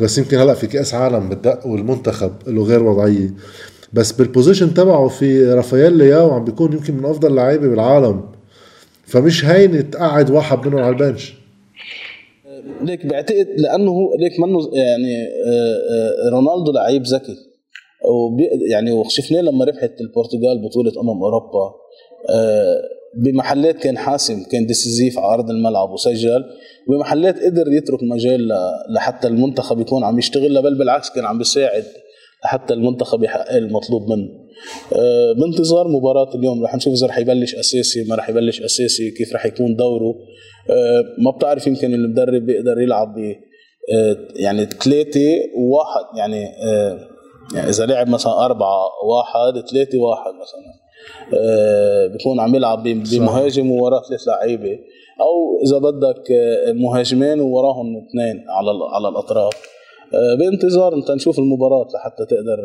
Speaker 1: بس يمكن هلأ في كأس عالم بالدق والمنتخب له غير وضعية. بس بال position تبعه في رافائيل لياو عم بيكون يمكن من أفضل اللعيبه بالعالم. فمش هين تقعد واحد منهم على ال bench.
Speaker 2: ليك بعتقد لأنه هو ليك منه يعني آه، آه، رونالدو لعيب ذكي. يعني وشفناه لما ربحت البرتغال بطولة أمم أوروبا آه، بمحلات كان حاسم كان décisif على ارض الملعب وسجل وبمحلات قدر يترك مجال لحتى المنتخب يكون عم يشتغل بل بالعكس كان عم بيساعد لحتى المنتخب يحقق المطلوب منه. آه، بانتظار مباراة اليوم رح نشوف إذا رح يبلش أساسي ما رح يبلش أساسي كيف رح يكون دوره. آه، ما بتعرف يمكن المدرب بيقدر يلعب ب يعني ثلاثة وواحد يعني يعني إذا لعب مثلا أربعة واحد ثلاثة واحد مثلا آه، بيكون عم يلعب بمهاجم ووراه ثلاث لعيبة. أو إذا بدك آه، مهاجمين ووراهم اثنين على على الأطراف. آه، بانتظار أنت نشوف المباراة لحتى تقدر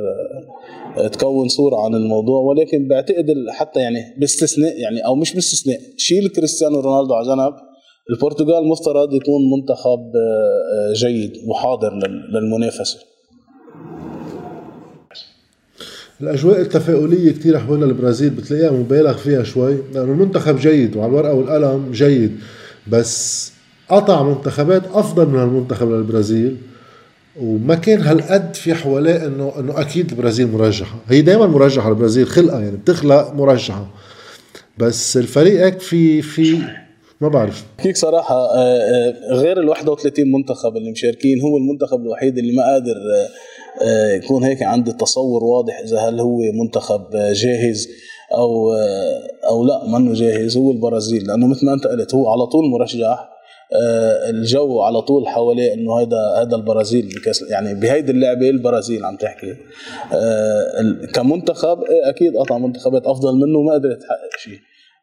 Speaker 2: تكون صورة عن الموضوع. ولكن بعتقد حتى يعني باستثناء يعني أو مش باستثناء شيل كريستيانو رونالدو على جنب. البرتغال مفترض يكون منتخب جيد وحاضر للمنافسة.
Speaker 1: الأجواء التفاؤلية كثير حول البرازيل بتلاقيها مبالغ فيها شوي لأنه المنتخب جيد وعلى الورقه والقلم جيد بس قطع منتخبات أفضل من المنتخب للبرازيل وما كان هالقد في حواليه إنه إنه أكيد البرازيل مرجحة. هي دائما مرجحة البرازيل خلقها يعني بتخلق مرجحة. بس الفريق في في ما بعرف.
Speaker 2: هيك صراحة آه، آه، غير ال 31 منتخب اللي مشاركين هو المنتخب الوحيد اللي ما قادر آه، يكون هيك عندي تصور واضح إذا هل هو منتخب جاهز أو أو لا. منه جاهز هو البرازيل. لأنه مثل ما أنت قلت هو على طول مرشح الجو على طول حواليه إنه هذا هذا البرازيل بكاس يعني بهيدي اللعبة البرازيل عم تحكي. كمنتخب إيه، أكيد قطع منتخبات أفضل منه ما قدر يحقق شيء.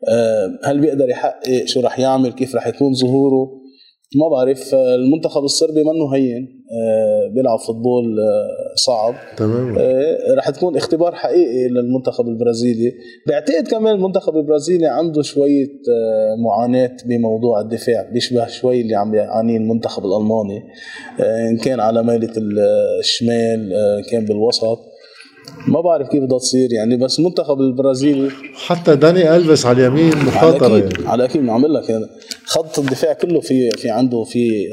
Speaker 2: آه، هل بيقدر يحقق شو رح يعمل كيف رح يكون ظهوره؟ ما بعرف آه، المنتخب الصربي منه هين آه، بيلعب فوتبول صعب.
Speaker 1: تمام.
Speaker 2: رح تكون اختبار حقيقي للمنتخب البرازيلي. بعتقد كمان المنتخب البرازيلي عنده شوية معاناة بموضوع الدفاع بيشبه شوي اللي عم يعانيه المنتخب الألماني. إن كان على ميلة الشمال كان بالوسط. ما بعرف كيف بدها تصير يعني بس منتخب البرازيل
Speaker 1: حتى داني ألفيس على اليمين مخاطرة
Speaker 2: على أكيد يعني. على أكيد عم لك يعني خط الدفاع كله في في عنده في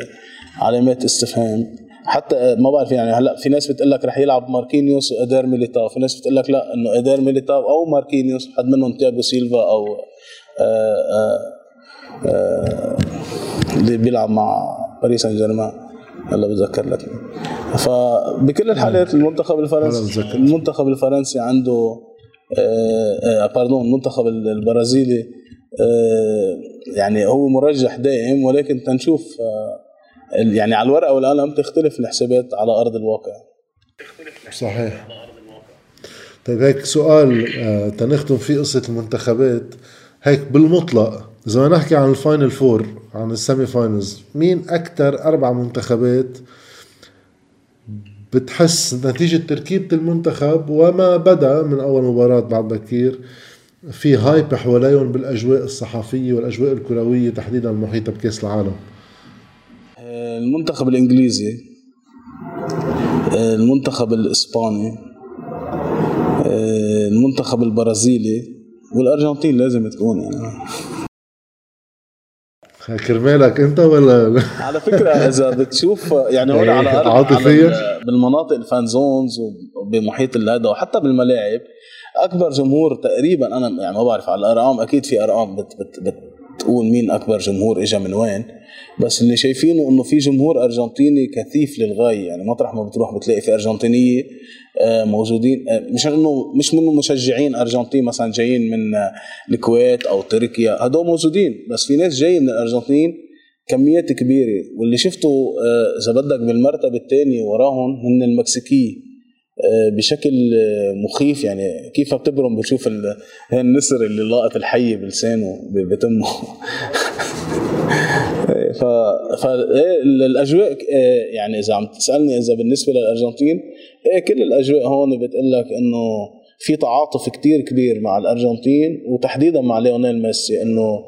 Speaker 2: علامات استفهام حتى ما بعرف يعني هلأ في ناس بتقول لك رح يلعب ماركينيوس وإدير ميليتاو في ناس بتقول لك لأ إنه إدير ميليتاو أو ماركينيوس حد منهم تياجو سيلفا أو آآ آآ آآ اللي بيلعب مع باريس سان جيرمان هلا بتذكر لك. فبكل الحالات المنتخب الفرنسي المنتخب الفرنسي عنده آه pardon آه، المنتخب البرازيلي آه يعني هو مرجح دائم ولكن تنشوف آه يعني على الورقة والقلم تختلف الحسابات على أرض الواقع.
Speaker 1: صحيح. طيب هيك سؤال آه تنختم فيه قصة المنتخبات. هيك بالمطلق إذا ما نحكي عن ال final four عن ال semi finals مين أكثر أربع منتخبات بتحس نتيجة تركيبة المنتخب وما بدأ من أول مباراة بعد بكير في هايب حواليهم بالأجواء الصحفية والأجواء الكروية تحديدا المحيطة بكأس العالم؟
Speaker 2: المنتخب الإنجليزي المنتخب الإسباني المنتخب البرازيلي والأرجنتين لازم تكون يعني.
Speaker 1: كرمالك انت ولا
Speaker 2: على فكرة إذا بتشوف يعني هون على
Speaker 1: عاطفيا
Speaker 2: بالمناطق الفان زونز وبمحيط هذا وحتى بالملاعب أكبر جمهور تقريبا أنا يعني ما بعرف على الأرقام أكيد في أرقام بت بت بتقول مين أكبر جمهور اجى من وين بس اللي شايفينه إنه في جمهور أرجنتيني كثيف للغاية. يعني مطرح ما بتروح بتلاقي في أرجنتينية آه، موجودين آه، مش إنه مش منه مشجعين أرجنتين مثلا جايين من آه، الكويت أو تركيا هدول موجودين بس في ناس جايين من الارجنتين كميات كبيرة. واللي شفته إذا بدك بالمرتبة الثانية وراهم من المكسيكيه بشكل مخيف. يعني كيف بتبرم بتشوف النسر اللي لاقط الحي بلسانه بتمه. ف فالاجواء إيه، يعني إذا عم تسألني إذا بالنسبة للأرجنتين إيه كل الأجواء هون بتقول لك إنه في تعاطف كتير كبير مع الأرجنتين وتحديدا مع ليونيل ميسي إنه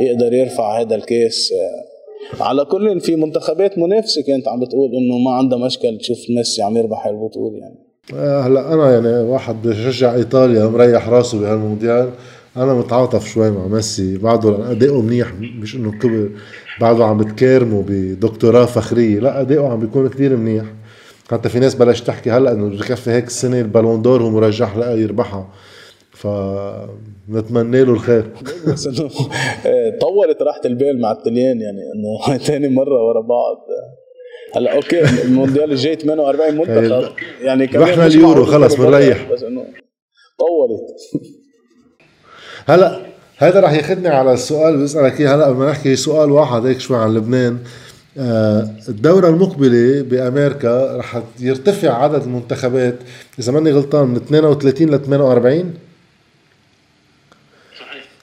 Speaker 2: يقدر يرفع هذا الكاس على كل في منتخبات منافسة كانت عم بتقول إنه ما عندها مشكل تشوف ميسي عم يربح البطوله يعني.
Speaker 1: آه، هلا أنا يعني واحد بشجع إيطاليا مريح راسه بهالمونديال. أنا متعاطف شوي مع ميسي. بعده أداؤه منيح مش إنه كبر. بعده عم بتكرمه بدكتوراه فخريه لا أداؤه عم بيكون كثير منيح. حتى في ناس بلش تحكي هلا إنه بكفي هيك السنة البالون دور هو مرجح لا يربحها. فنتمنى له الخير.
Speaker 2: بس انه طولت راحة البال مع التليان يعني إنه ثاني مرة ورا بعض. هلا okay المونديال الجاي 48 منتخب يعني
Speaker 1: كمان رحنا اليورو خلص بنريح.
Speaker 2: بس إنه طولت.
Speaker 1: هلا هذا رح ياخذني على السؤال اللي بسألك إياه. هلا بدنا نحكي سؤال واحد هيك شوي عن لبنان. آه، الدورة المقبلة بأمريكا رح يرتفع عدد المنتخبات إذا ماني غلطان من 32 ل 48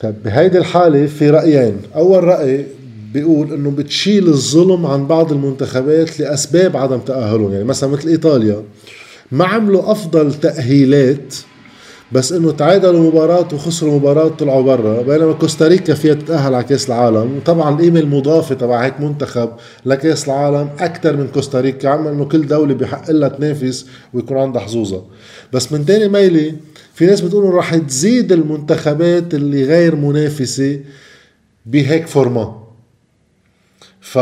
Speaker 1: طيب بهيدي الحالة في رأيين. أول رأي بيقول إنه بتشيل الظلم عن بعض المنتخبات لأسباب عدم تأهلهم. يعني مثلا مثل إيطاليا ما عملوا أفضل تأهيلات بس إنه تعادلوا مباراة وخسروا مباراة طلعوا برا بينما كوستاريكا فيها تتأهل على كأس العالم. وطبعا القيمة المضافة تبع هيك منتخب لكأس العالم أكثر من كوستاريكا عم إنه كل دولة بحق لها تنافس ويكون عندها حظوظها. بس من تاني ميلة في ناس بتقول رح تزيد المنتخبات اللي غير منافسة بهيك فورما ف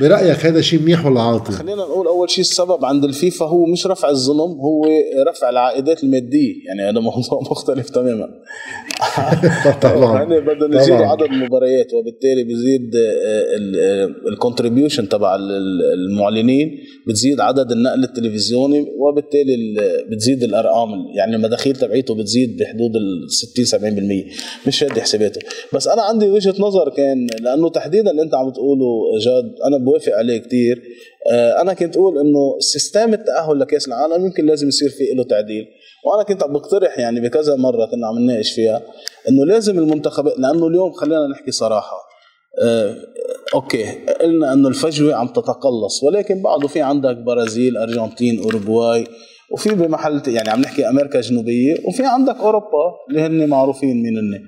Speaker 1: برأيك هذا شيء منيح ولا عاطل؟
Speaker 2: خلينا نقول أول شيء السبب عند الفيفا هو مش رفع الظلم هو رفع العائدات المادية. يعني هذا موضوع مختلف تماما. طبعا. يعني بدنا نزيد عدد المباريات وبالتالي بزيد ال contribution تبع المعلنين بتزيد عدد النقل التلفزيوني وبالتالي بتزيد الأرقام. يعني المداخيل تبعيته بتزيد بحدود ال 60 70% مش هذه حساباته. بس أنا عندي وجهة نظر كان لأنه تحديدا اللي أنت عم تقوله جاد أنا بوافق عليه كثير آه، أنا كنت أقول إنه system التأهل لكأس العالم يمكن لازم يصير فيه له تعديل. وأنا كنت عم بقترح يعني بكذا مرة كنا عم نناقش فيها إنه لازم المنتخبات لأنه اليوم خلينا نحكي صراحة آه okay قلنا إنه الفجوة عم تتقلص ولكن بعده في عندك برازيل أرجنتين أوروغواي وفي بمحل يعني عم نحكي أمريكا الجنوبية وفي عندك أوروبا اللي هن معروفين مين هن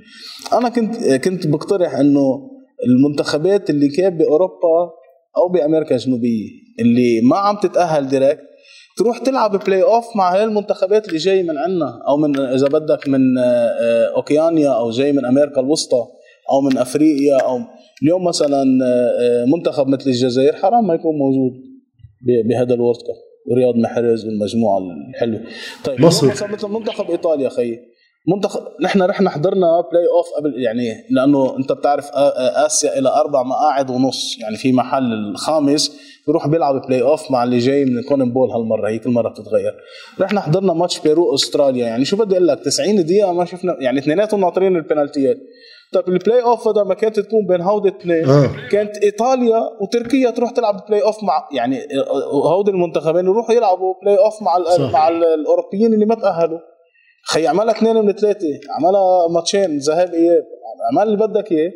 Speaker 2: أنا كنت كنت بقترح إنه المنتخبات اللي كانت بأوروبا أو بأمريكا الجنوبية اللي ما عم تتأهل direct تروح تلعب بلاي اوف مع هاي المنتخبات اللي جاي من عنا أو من إذا بدك من آه، أوكيانيا أو جاي من أمريكا الوسطى أو من أفريقيا أو اليوم مثلا آه، منتخب مثل الجزائر حرام ما يكون موجود بهذا ال World Cup ورياض محرز والمجموعة الحلوة. طيب مصر. مثلا مثل منتخب إيطاليا خيي. منتخب نحن رحنا حضرنا بلاي اوف قبل يعني لأنه أنت بتعرف آسيا إلها أربع مقاعد ونص يعني في محل الخامس بيروح بيلعب بلاي اوف مع اللي جاي من كونميبول هالمرة هي كل مرة بتتغير. رحنا حضرنا ماتش بيرو أستراليا يعني شو بدي أقول لك؟ 90 دقيقة ما شفنا يعني اثنيناتهم ناطرين البنالتيات. طيب البلاي اوف هذا ما كانت تكون بين هودي الاثنين آه. كانت إيطاليا وتركيا تروح تلعب بلاي اوف مع يعني هودي المنتخبين يروحوا يلعبوا بلاي اوف مع مع الأوروبيين اللي ما تأهلوا. خي عملها اثنين من ثلاثة. عملها ماتشين ذهاب إياب. عمل اللي بدك إياه.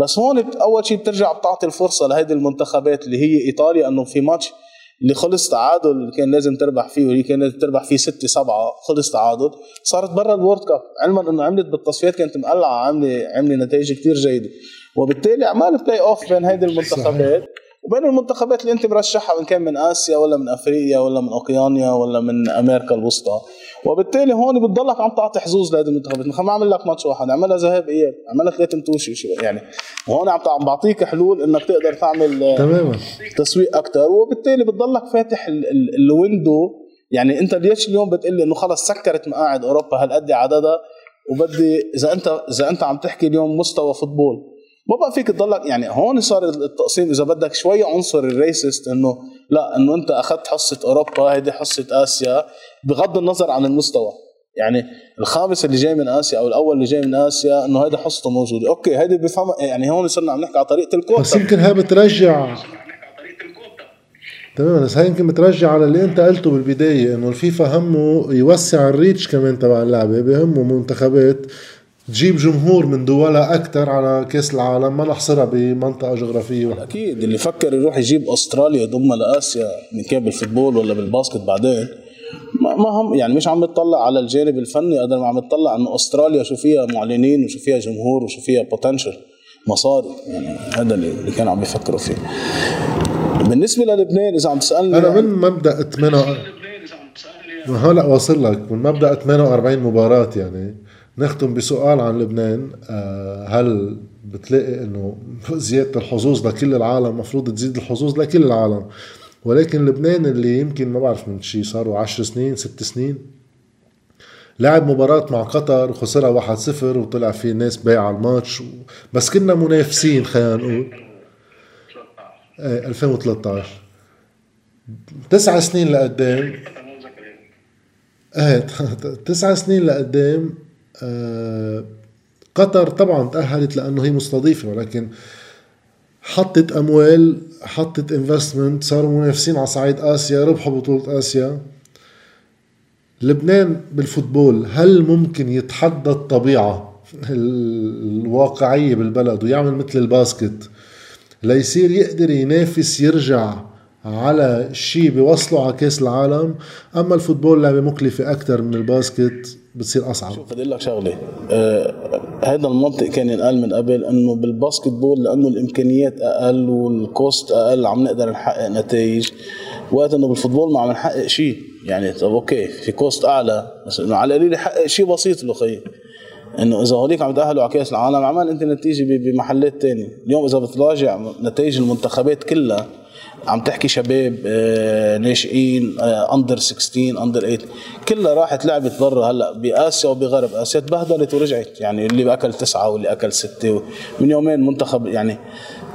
Speaker 2: بس هون أول شيء بترجع بتعطي الفرصة لهيدي المنتخبات اللي هي إيطاليا إنه في ماتش اللي خلص تعادل اللي كان لازم تربح فيه واللي كان لازم تربح فيه 6 7 خلص تعادل. صارت برا ال World Cup. علما إنه عملت بالتصفيات كانت مقلعة عامله عاملة نتائج كثير جيدة. وبالتالي عمال بلاي أوف بين هيدي المنتخبات. وبين المنتخبات اللي انت مرشحها ان كان من آسيا ولا من أفريقيا ولا من اوقيانيا ولا من أمريكا الوسطى. وبالتالي هون بتضلك عم تعطي حظوظ لهذه المنتخبات. ما عمل لك ماتش واحد. عملها ذهاب إياب. عملها ثلاث متوشي يعني. وهون عم بعطيك حلول إنك تقدر تعمل تماما. تسويق أكثر وبالتالي بتضلك فاتح ال window. يعني أنت ليش اليوم بتقول لي إنه خلص سكرت مقاعد أوروبا هالقد عددها وبدي إذا انت إذا أنت عم تحكي اليوم مستوى football ما بقى فيك تضلك يعني هون صار التقسيم إذا بدك شوي عنصري racist إنه لا إنه أنت أخذت حصة أوروبا هيدي حصة آسيا بغض النظر عن المستوى. يعني الخامس اللي جاي من آسيا أو الأول اللي جاي من آسيا إنه هيدا حصته موجودة. okay هيدي بفهم يعني هون صرنا عم نحكي على طريقة الكوتا.
Speaker 1: بس يمكن هاي بترجع. تمام بس هاي يمكن بترجع على اللي أنت قلته بالبداية إنه الفيفا همه يوسع ال reach كمان تبع اللعبة بهمه منتخبات تجيب جمهور من دولها أكثر على كأس العالم ما نحصرها بمنطقة جغرافية.
Speaker 2: أكيد اللي فكر يروح يجيب أستراليا يضمها لآسيا من كان بال football ولا بال basket بعدين ما هم يعني مش عم يطلع على الجانب الفني قدر ما عم يطلع إنه أستراليا شو فيها معلنين وشو فيها جمهور وشو فيها potential مصاري. يعني هذا اللي كانوا عم يفكروا فيه. بالنسبة للبنان إذا عم تسالني
Speaker 1: أنا من مبدأ 8 هلا واصل لك من مبدأ 48 مباراة يعني. نختم بسؤال عن لبنان. آه، هل بتلاقي إنه زيادة الحظوظ لكل العالم؟ مفروض تزيد الحظوظ لكل العالم. ولكن لبنان اللي يمكن ما بعرف من شي صاروا عشر سنين ست سنين لعب مباراة مع قطر وخسرها 1-0 وطلع في ناس بايعة الماتش. و... بس كنا منافسين خلينا نقول. 2013 تسع سنين لقدام. إيه تسع سنين لقدام. آه قطر طبعا تأهلت لأنه هي مستضيفة ولكن حطت أموال حطت انفستمنت صاروا منافسين على صعيد آسيا ربحوا بطولة آسيا. لبنان بالفوتبول هل ممكن يتحدى الطبيعة الواقعية بالبلد ويعمل مثل ال basket؟ ليصير يقدر ينافس يرجع على شيء بيوصله على كأس العالم. أما ال football لعبة مكلفة أكثر من ال basket. بتصير أصعب.
Speaker 2: شوف بدي لك شغلة. آه هذا المنطق كان ينقال من قبل إنه بال basketball لأنه الإمكانيات أقل وال cost أقل عم نقدر نحقق نتائج. وقت إنه بال football ما عم نحقق شيء يعني طب okay في cost أعلى بس إنه على القليل يحقق شيء بسيط له خيي. إنه إذا هوليك عم يتاهلوا على كأس العالم عمل أنت نتيجة بمحلات تانية. اليوم إذا بتراجع نتائج المنتخبات كلها عم تحكي شباب آه، ناشئين under 16 under 8 كلها راحت لعبت برا. هلأ بآسيا وبغرب آسيا تبهدلت ورجعت. يعني اللي اكل تسعة واللي أكل ستة. من يومين منتخب يعني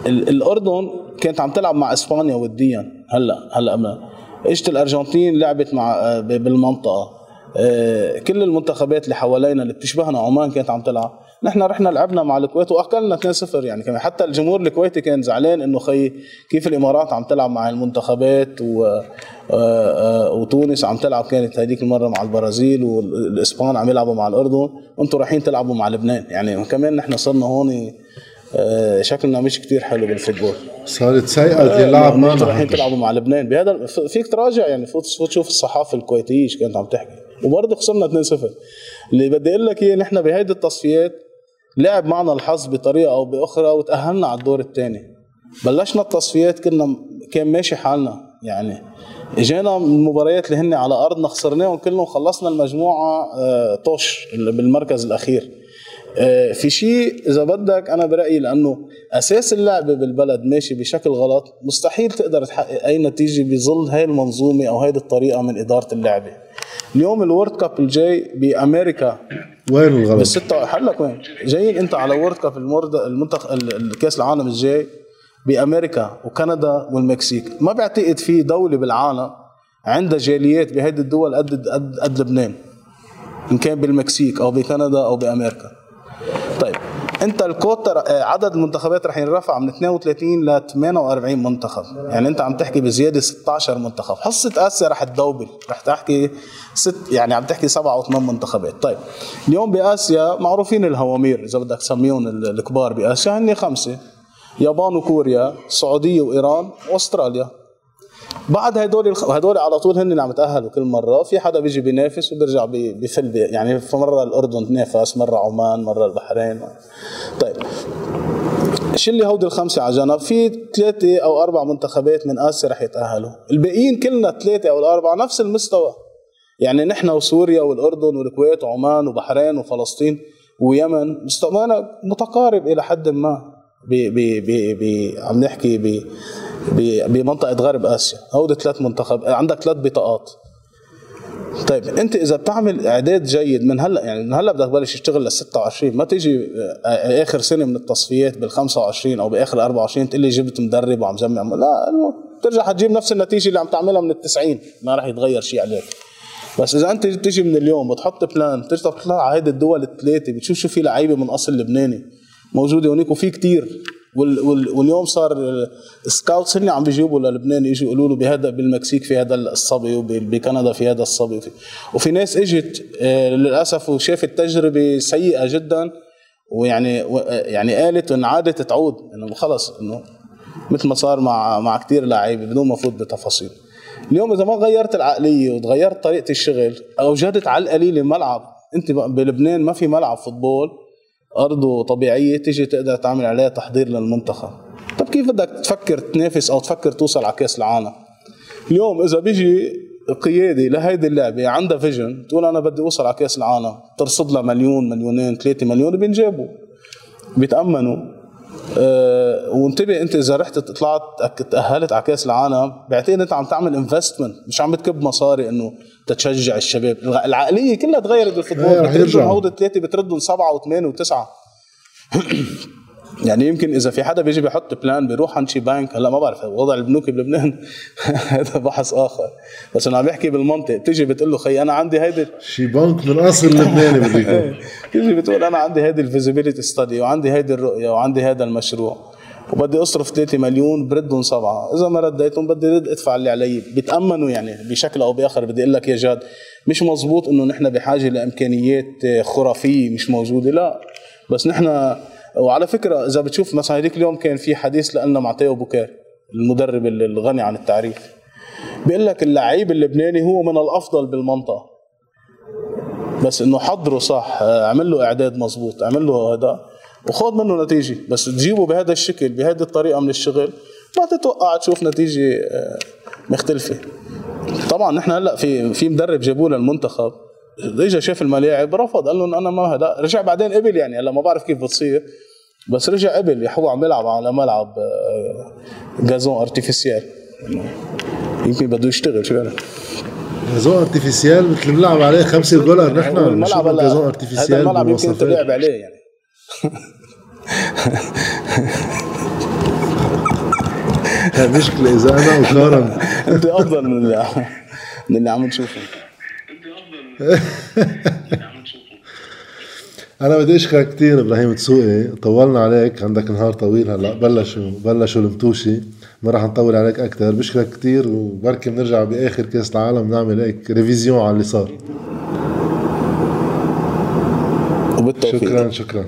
Speaker 2: الأردن كانت عم تلعب مع إسبانيا وديا. هلأ هلأ إجت الأرجنتين لعبت مع آه، بالمنطقة. آه، كل المنتخبات اللي حوالينا اللي بتشبهنا عمان كانت عم تلعب. نحن رحنا لعبنا مع الكويت واكلنا 2-0 يعني كمان. حتى الجمهور الكويتي كان زعلان إنه خي كيف الإمارات عم تلعب مع المنتخبات و آه، آه، وتونس عم تلعب كانت هذيك المرة مع البرازيل والإسبان عم يلعبوا مع الأردن. وأنتم رايحين تلعبوا مع لبنان. يعني كمان نحن صرنا هون شكلنا مش كتير حلو بالفوتبول.
Speaker 1: صارت سيئة اللعب
Speaker 2: معنا. رايحين تلعبوا مع لبنان. بهذا فيك تراجع يعني فوت تشوف الصحافة الكويتية إيش كانت عم تحكي. وبرضه خسرنا 2-0 اللي بدي أقول لك إياه نحن بهيدي التصفيات لعب معنا الحظ بطريقة أو بأخرى وتأهلنا على الدور الثاني بلشنا التصفيات كنا كان ماشي حالنا. يعني اجينا المباريات اللي هن على أرضنا خسرناهم كلهم خلصنا المجموعة آه، طش بالمركز الأخير. آه، في شيء إذا بدك أنا برأيي لأنه أساس اللعبه بالبلد ماشي بشكل غلط مستحيل تقدر تحقق أي نتيجة بظل هاي المنظومة أو هيدي الطريقة من إدارة اللعبة. اليوم ال World Cup الجاي بأمريكا
Speaker 1: وين الغلط؟
Speaker 2: بالستة حلك وين؟ جايين انت على World Cup المرد المنتخ الكاس العالم الجاي بأمريكا وكندا والمكسيك، ما بعتقد في دولة بالعالم عندها جاليات بهيدي الدول قد قد قد لبنان إن كان بالمكسيك أو بكندا أو بأمريكا. انت الكوتا آه، عدد المنتخبات رح ينرفع من 32 ل 48 منتخب. يعني انت عم تحكي بزيادة 16 منتخب. حصة آسيا رح تدوبل. رح تحكي ست يعني عم تحكي سبعة أو ثمان منتخبات. طيب اليوم بآسيا معروفين الهوامير إذا بدك تسميهم الكبار بآسيا هن خمسة. يابان وكوريا السعوديه وإيران وأستراليا. بعد هدول هدول على طول هن اللي عم يتأهلوا كل مرة. في حدا بيجي بينافس وبيرجع بفل يعني في مرة الأردن تنافس مرة عمان مرة البحرين. طيب. شلي هودي الخمسة على جنب؟ في ثلاثة أو أربع منتخبات من آسيا رح يتأهلوا. الباقيين كلنا الثلاثه أو الأربعة نفس المستوى. يعني نحن وسوريا والأردن والكويت وعمان وبحرين وفلسطين ويمن مستوانا متقارب إلى حد ما بي بي بي بي عم نحكي ب بمنطقة غرب آسيا. هودي ثلاث منتخب عندك ثلاث بطاقات. طيب أنت إذا بتعمل إعداد جيد من هلا يعني من هلأ بدك تبلش تشتغل لل 26 ما تيجي آه، آخر سنة من التصفيات بال 25 أو بآخر 24 تقول لي جبت مدرب وعم جمع لا بترجع حتجيب نفس النتيجة اللي عم تعملها من ال 90 ما راح يتغير شيء عليك. بس إذا أنت تيجي من اليوم وتحط plan ترجع تطلع على هيدي الدول الثلاثة بتشوف شو في لعيبة من أصل لبناني موجودة هونيك وفي وال واليوم صار ال scouts هن عم بيجيبوا للبنان يجوا يقولوا له بهذا بالمكسيك في هذا الصبي وبكندا في هذا الصبي. وفي, وفي ناس اجت آه، للأسف وشافت تجربة سيئة جدا ويعني يعني قالت وان عادت تعود إنه خلص إنه مثل ما صار مع مع كثير لعيبه بدون ما أفوت بتفاصيل. اليوم إذا ما غيرت العقلية وتغيرت طريقة الشغل اوجدت على القليله ملعب أنت بلبنان ما في ملعب فوتبول ارضه طبيعية تيجي تقدر تعمل عليها تحضير للمنتخب طب كيف بدك تفكر تنافس أو تفكر توصل على كأس العالم؟ اليوم إذا بيجي قيادي لهيدي اللعبة عندها vision تقول أنا بدي أوصل على كأس العالم ترصد لها مليون مليونين ثلاثة مليون بينجابوا. بيتأمنوا. وانتبه انت إذا رحت طلعت تأهلت على كأس العالم بعتقد إنت عم تعمل investment مش عم بتكب مصاري إنه تتشجع الشباب. العقلية كلها تغيرت
Speaker 1: بال football.
Speaker 2: بتردهم. هود الثلاثه بتردهم سبعة وثمانية وتسعة. يعني يمكن إذا في حدا بيجي بيحط plan بيروح عند شي بنك هلا ما بعرف وضع البنوك بلبنان. هذا بحث آخر. بس أنا عم بحكي بالمنطق بتيجي بتقول له خي أنا عندي هيدي
Speaker 1: شي بنك من اصل لبناني بده يكون.
Speaker 2: تيجي بتقول أنا عندي هيدي ال feasibility study وعندي هيدي الرؤية وعندي هذا المشروع وبدي أصرف 3 مليون بردهم سبعة. إذا ما رديتهم بدي رد ادفع اللي علي. بيتامنوا يعني بشكل أو بآخر بدي أقول لك يا جاد مش مزبوط إنه نحن بحاجة لإمكانيات خرافية مش موجودة. لا. بس نحن وعلى فكرة إذا بتشوف مثلا هذيك اليوم كان في حديث لنا مع تيو بوكار المدرب الغني عن التعريف. بيقول لك اللعيب اللبناني هو من الأفضل بالمنطقة. بس إنه حضره صح عمل له إعداد مزبوط عمل له هذا وخذ منه نتيجة. بس تجيبه بهذا الشكل بهذه الطريقة من الشغل ما تتوقع تشوف نتيجة آه، مختلفة. طبعا نحن هلأ في في مدرب جابوه للمنتخب. اجى شاف الملاعب رفض قال لهم أنا ما هذا. رجع بعدين قبل يعني هلا ما بعرف كيف بتصير. بس رجع قبل يا هو عم يلعب على ملعب آه، جازون ارتيفيسيال يمكن بده يشتغل شو يعني؟
Speaker 1: جازون ارتيفيسيال مثل بنلعب عليه 5 دولار نحن
Speaker 2: الملعب
Speaker 1: جازون
Speaker 2: هلا هذا
Speaker 1: ارتيفيسيال
Speaker 2: الملعب يمكن. تلعب عليه يعني.
Speaker 1: مشكلة إذا أنا وكارم
Speaker 2: أنت أفضل من اللي من اللي عم نشوفه.
Speaker 1: أنا بدي أشكرك كثير إبراهيم تسوقي. طولنا عليك. عندك نهار طويل هلأ. بلشوا بلشوا المتوشي ما راح نطول عليك أكثر بشكرك كثير وبركي بنرجع بآخر كأس العالم نعمل هيك ريفيزيون على اللي صار.
Speaker 2: وبالتوفيق.
Speaker 1: شكرا شكرا.